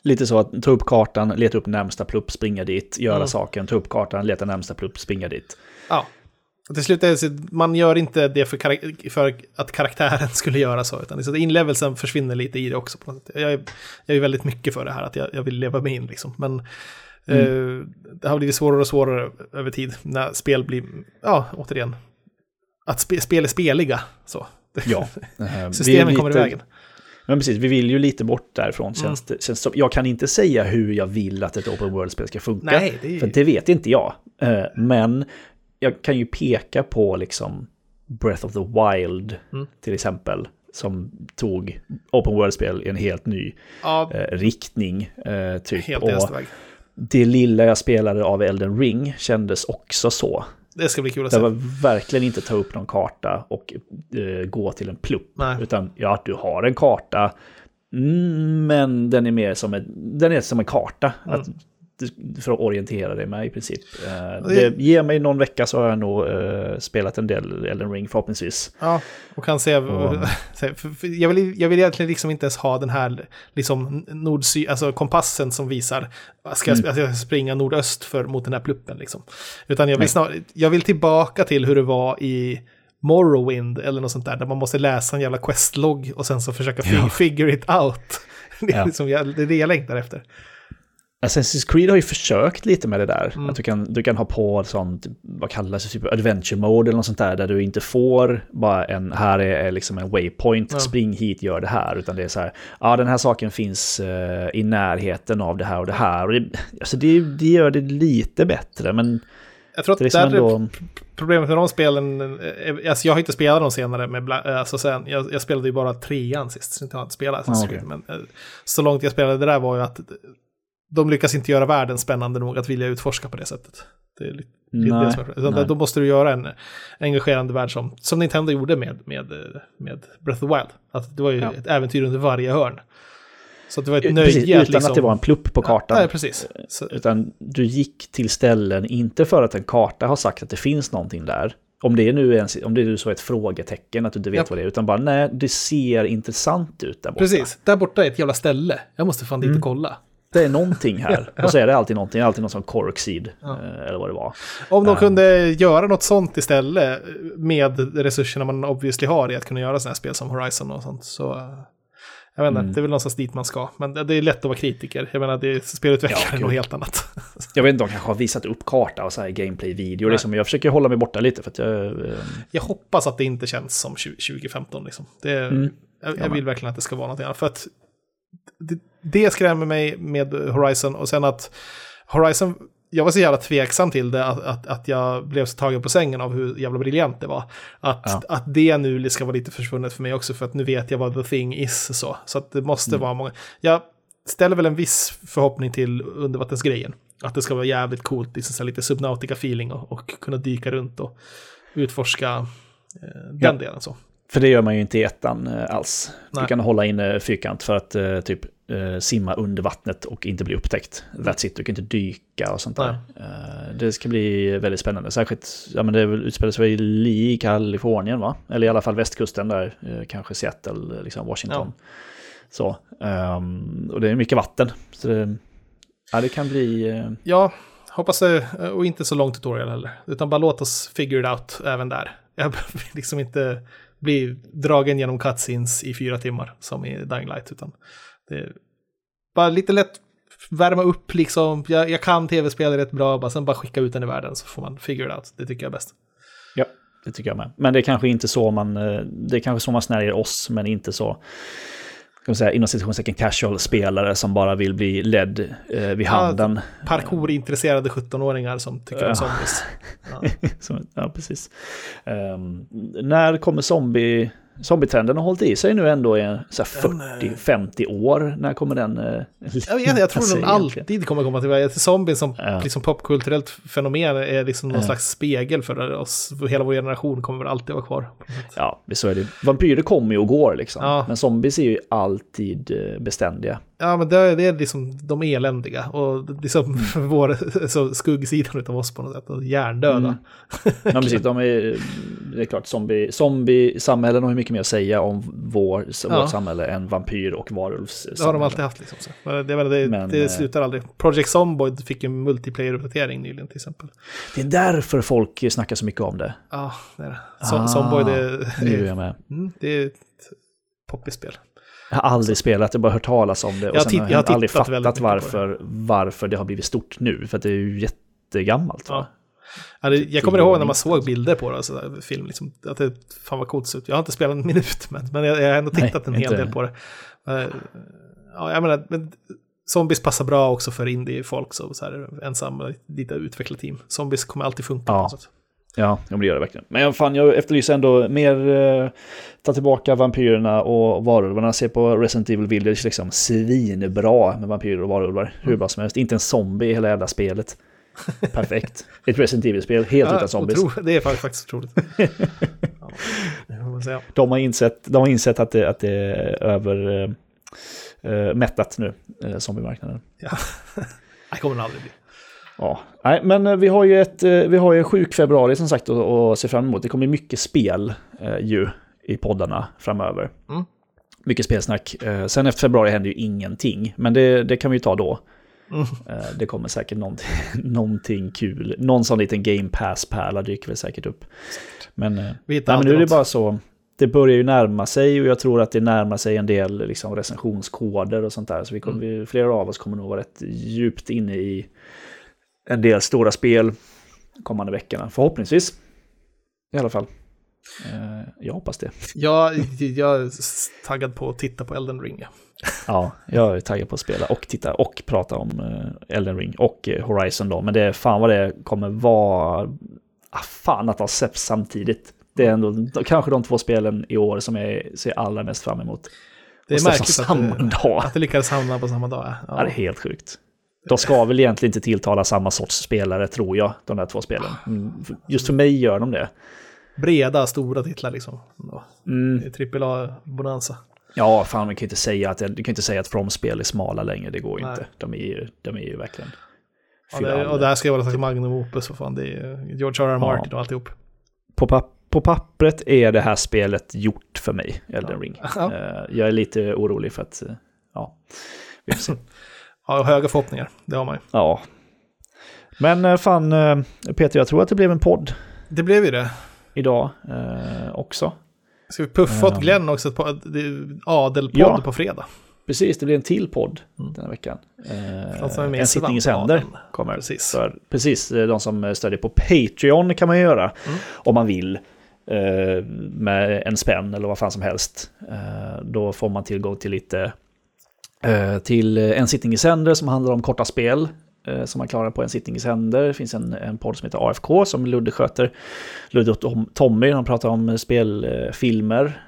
Lite så att ta upp kartan, leta upp närmsta plupp, springa dit, göra Mm. saken, ta upp kartan, leta närmsta plupp, springa dit. Ja. Och till slut är det så, man gör inte det för, karak- för att karaktären skulle göra så, utan att inlevelsen försvinner lite i det också. På något sätt. Jag, är, jag är väldigt mycket för det här, att jag, jag vill leva mig in liksom. Men eh, det har blivit svårare och svårare över tid när spel blir, ja, återigen, att spe, spel är speliga. Så. Ja. Eh, Systemen kommer i lite- vägen. Men precis, vi vill ju lite bort därifrån. Mm. Det, känns som, jag kan inte säga hur jag vill att ett open world-spel ska funka. Nej, det är- För det vet inte jag. Eh, Men jag kan ju peka på liksom Breath of the Wild Mm. till exempel. Som tog open world-spel i en helt ny Ja, eh, riktning. eh, typ. helt Och det lilla jag spelade av Elden Ring kändes också så. Det ska bli kul att Det se. var verkligen inte ta upp någon karta och eh, gå till en plupp. Nej. Utan ja, du har en karta, mm, men den är mer som en, den är som en karta. Mm. Att, för att orientera dig med i princip. Eh, det- det, ge mig någon vecka så har jag nog eh, spelat en del Elden Ring förhoppningsvis. Ja, och kan se... Och- jag, vill, jag vill egentligen liksom inte ens ha den här liksom nord-syd, alltså kompassen som visar ska jag, Mm. att jag ska springa nordöst för, mot den här pluppen liksom. Utan jag vill, snar, jag vill tillbaka till hur det var i Morrowind eller något sånt där, där man måste läsa en jävla questlogg och sen så försöka Ja. figure it out. Det är, liksom, det är det jag längtar efter. Assassin's Creed har ju försökt lite med det där. Mm. Att du kan, du kan ha på sånt, vad kallas det, typ adventure mode eller något sånt där, där du inte får bara en, här är, liksom en waypoint, Ja. spring hit, gör det här, utan det är så här, ja den här saken finns eh, i närheten av det här och det här. Och det, alltså det, det gör det lite bättre, men Jag tror att det är liksom ändå... Problemet med de spelen, eh, alltså jag har inte spelat dem senare med, eh, alltså sen, jag, jag spelade ju bara trean sist, så jag har inte spelat Assassin's. Creed, men så långt jag spelade det där var ju att de lyckas inte göra världen spännande nog att vilja utforska på det sättet. Det är lite Nej, det som är problemet. Utan nej. Då måste du göra en engagerande värld som, som Nintendo gjorde med, med, med Breath of the Wild. Att det var ju Ja. ett äventyr under varje hörn. Så att det var ett Precis, nöje utan att liksom... att det var en plupp på kartan. Nej, precis. Så, Utan du gick till ställen, inte för att en karta har sagt att det finns någonting där. Om det är nu ens, om det är nu så ett frågetecken att du inte vet Ja. vad det är, utan bara nej, det ser intressant ut där borta. precis, där borta är ett jävla ställe. Jag måste fan dit Mm. och kolla. Det är någonting här. Och så är det alltid någonting, alltid någon sån corkseed, Ja. eh, eller vad det var. Om de Ja. kunde göra något sånt istället med resurserna man obviously har i att kunna göra sådana här spel som Horizon och sånt så... eh, Jag vet inte, Mm. det är väl någonstans dit man ska. Men det är lätt att vara kritiker. Jag menar, det är spelutvecklare Ja, är något helt annat. Jag vet inte, de kanske har visat upp karta och så här gameplay-video. Nej. Liksom. Jag försöker hålla mig borta lite för att jag... eh, Jag hoppas att det inte känns som 20- 2015 liksom. Det, Mm. jag, Ja, jag vill verkligen att det ska vara något annat. För att det, det skrämmer mig med Horizon och sen att Horizon, jag var så jävla tveksam till det att, att, att jag blev så tagen på sängen av hur jävla briljant det var. Att, Ja. att det nu ska vara lite försvunnet för mig också för att nu vet jag vad the thing is så. Så att det måste Mm. vara många. Jag ställer väl en viss förhoppning till undervattensgrejen. Att det ska vara jävligt coolt, liksom lite subnautica feeling och, och kunna dyka runt och utforska eh, den Ja. delen så. För det gör man ju inte i ettan eh, alls. Nej. Du kan hålla in fyrkant för att eh, typ eh, simma under vattnet och inte bli upptäckt. That's it, du kan inte dyka och sånt där. Det ska bli väldigt spännande. Särskilt, ja men det utspelar sig väl i Kalifornien va? Eller i alla fall västkusten där, kanske Seattle, liksom Washington. Så, ehm, och det är mycket vatten. Så det, Ja, det kan bli... Ja, hoppas det, och inte så lång tutorial heller. Utan bara låt oss figure it out även där. Jag behöver liksom inte bli dragen genom cutscenes i fyra timmar som i Dying Light. Utan det är bara lite lätt värma upp liksom. Jag, jag kan tv-spel rätt bra, bara, sen bara skicka ut den i världen så får man figure it out. Det tycker jag är bäst. Ja, det tycker jag med. Men det är kanske inte så man... Eh, det är kanske så man snärjer oss, men inte så... Ska man säga, inom citationstecken casual-spelare som bara vill bli ledd eh, vid handen. Parkour-intresserade 17-åringar som tycker om zombies. Som- ja, precis. Ehm, när kommer zombie... Zombietrenden har hållit i sig nu ändå i så här Den, 40-50 år. När kommer den... eh, Jag, vet, jag tror den alltid kommer komma tillbaka. Zombie som Ja. liksom popkulturellt fenomen är liksom någon slags spegel för oss. Hela vår generation kommer väl alltid vara kvar. Ja, så är det. Vampyrer kommer ju och går liksom. Ja. Men zombies är ju alltid eh, beständiga. Ja, men det, det är liksom de eländiga. Och det är som vår så skuggsidan av oss på något sätt. Och hjärndöda. Mm. Ja, precis. De är, det är klart, zombie, zombie-samhällen har ju mycket mer att säga om vår, Ja. vårt samhälle än vampyr och varulvs Det har de alltid haft liksom. Så. Men Det, det, Men, det eh, slutar aldrig. Project Zomboid fick en multiplayer-uppdatering nyligen till exempel. Det är därför folk snackar så mycket om det. Ja, det är det. So, Ah, Zomboid är, Nu är, jag med. mm, det är ett poppigt spel. Jag har aldrig spelat, jag har bara hört talas om det. Och Jag sen har jag jag har aldrig fattat varför, varför det har blivit stort nu. För att det är ju jättegammalt. Ja. Ja, jag kommer tio ihåg när man såg alltså. bilder på det, och sådär, film, liksom, att det fan vad coolt ut. Jag har inte spelat en minut, men, men jag, jag har ändå Nej, tittat en hel del på det. Ja, jag menar, men zombies passar bra också för indie-folk, så, så här, ensamma, lite utvecklarteam. Zombies kommer alltid funka. Ja. på något sätt. Ja, men det gör det verkligen. Men fan, jag efterlyser ändå mer, eh, ta tillbaka vampyrerna och varulvarna. Se på Resident Evil Village, liksom svinbra med vampyrer och varulvar. Hur bra som helst. Inte en zombie i hela jävla spelet. Perfekt. Ett Resident Evil-spel, helt Ja, utan zombies. otro, det är fa- faktiskt otroligt. ja. De har insett, de har insett att, det, att det är över... eh, eh, mättat nu, eh, zombiemarknaden. Ja. Det kommer det aldrig bli. Ja, nej, men eh, vi har ju ett, eh, vi har ju en sjuk februari som sagt att, se fram emot. Det kommer mycket spel eh, ju i poddarna framöver. Mm. Mycket spelsnack. Eh, sen efter februari händer ju ingenting, men det, det kan vi ju ta då. Mm. Eh, det kommer säkert någonting, någonting kul. Någon sån liten Game Pass-pärla dyker väl säkert upp. Men, nej, men nu är det bara så. Det börjar ju närma sig och jag tror att det närmar sig en del liksom, recensionskoder och sånt där. Så vi kommer, Mm. flera av oss kommer nog vara rätt djupt inne i en del stora spel kommande veckorna. Förhoppningsvis. I alla fall. Eh, jag hoppas det. Jag, jag är taggad på att titta på Elden Ring. ja. Ja, jag är taggad på att spela och titta och prata om eh, Elden Ring och eh, Horizon då. Men det är fan vad det kommer vara. Ah, fan att de släpps samtidigt. Det är ändå kanske de två spelen i år som jag ser allra mest fram emot. Det är märkligt att samma det, dag. att det lyckades hamna på samma dag. Ja, det är helt sjukt. De ska väl egentligen inte tilltala samma sorts spelare, tror jag, de där två spelen. Mm, Just för mig gör de det. Breda, stora titlar liksom. Ja, Mm. A-bonanza. Ja, fan, man kan inte säga att, du kan inte säga att From-spel är smala längre, det går ju inte. De är ju, de är ju verkligen... Ja, det, och det här ska ju vara ett magnum opus, vad fan, det är George R. R. Martin och alltihop. på, papp på pappret är det här spelet gjort för mig, Elden Ring. Ja. Eh, jag är lite orolig för att, eh, ja, vi får se. Ja, höga förhoppningar, det har man ju. ja. Men eh, fan, eh, Peter, jag tror att det blev en podd Det blev ju det. idag eh, också. Ska vi puffa åt Ja. Glenn också? ett Adelpodd Ja. på fredag. Precis, det blir en till podd den här veckan. Eh, en sittning i sänder kommer. Precis. För, precis, eh, de som stödjer på Patreon kan man göra Mm. om man vill. eh, med en spänn eller vad fan som helst. Eh, då får man tillgång till lite eh, till en sittning i sänder som handlar om korta spel. eh, Som man klarar på en sittning i sänder. Det finns en, en podd som heter AFK som Ludde sköter. Ludde och Tom, Tommy, de pratar om spelfilmer.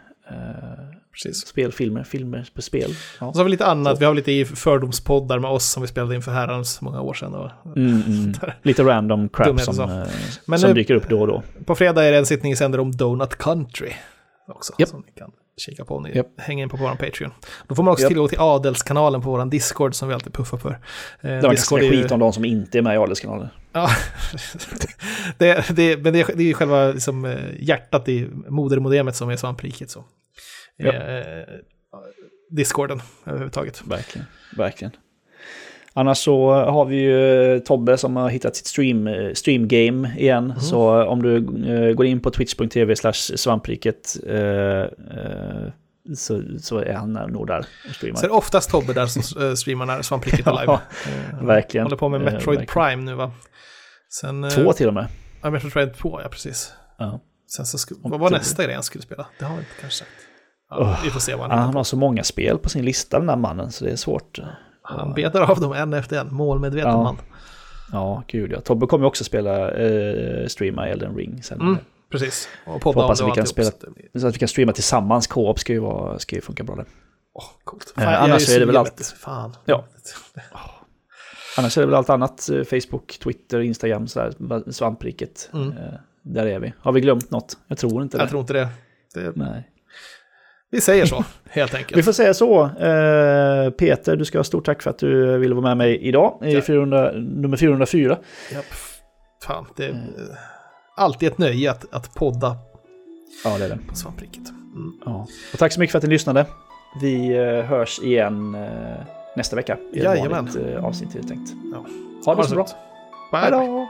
Precis. Spelfilmer, filmer på spel. Ja. Och så har vi lite annat. Vi har lite i fördomspoddar med oss som vi spelade in för herrans många år sedan. Och Mm, mm. Lite random crap som, så. eh, Men som dyker upp då och då. På fredag är det en sittning i sänder om Donut Country. Också, Japp. som ni kan kika på om ni Japp. hänger in på vår Patreon. Då får man också Japp. tillgång till Adelskanalen på vår Discord som vi alltid puffar för. Eh, Det var Discord är ju- skit om de som inte är med i Adelskanalen. Ja, det, det, men det, är- ju själva liksom, eh, hjärtat i modermodemet som är svampriket. Så. Ja. Eh, Discorden överhuvudtaget. Verkligen, verkligen. Annars så har vi ju eh, Tobbe som har hittat sitt stream, eh, stream game igen. Mm. Så om du eh, går in på twitch.tv svampriket eh, eh, så, så är han nog där och streamar. Så är det oftast Tobbe där som eh, streamar när Svampriket är live. Ja, Eh, verkligen. Håller på med Eh, Metroid verkligen. Prime nu va? Sen, eh, Två till och med. Ja, Metroid Prime 2, ja precis. Ja. Sen så skulle, vad var nästa grej han skulle spela? Det har vi inte kanske sagt. Ja, vi får se vad han han på. har så många spel på sin lista den där mannen så det är svårt. Han betar av dem en efter en, målmedveten Ja. man. Ja, gud ja. Tobbe kommer också spela eh, streama Elden Ring sen. Mm, precis. Och podda Hoppas om det att vi kan spela- så att vi kan streama tillsammans. Co-op ska ju, vara, ska ju funka bra där. Åh, coolt. Eh, Fan, jag annars ju är det väl allt-. Fan. Ja. Annars är det väl allt annat. eh, Facebook, Twitter, Instagram, sådär. Svampriket. Mm. Eh, där är vi. Har vi glömt något? Jag tror inte det. Jag tror inte det. det. Nej. Vi säger så, helt enkelt. Vi får säga så. Eh, Peter, du ska ha stort tack för att du ville vara med mig idag i Ja. 400, nummer 404. Japp. Fan, det är eh, alltid ett nöje att, att podda Ja, det är det. på Svampriket. Mm. Ja. Och tack så mycket för att ni lyssnade. Vi eh, hörs igen nästa vecka. I ett Jajamän. vanligt avsnitt det tänkt. Ja. Ha det så bra. Bye. Hej då!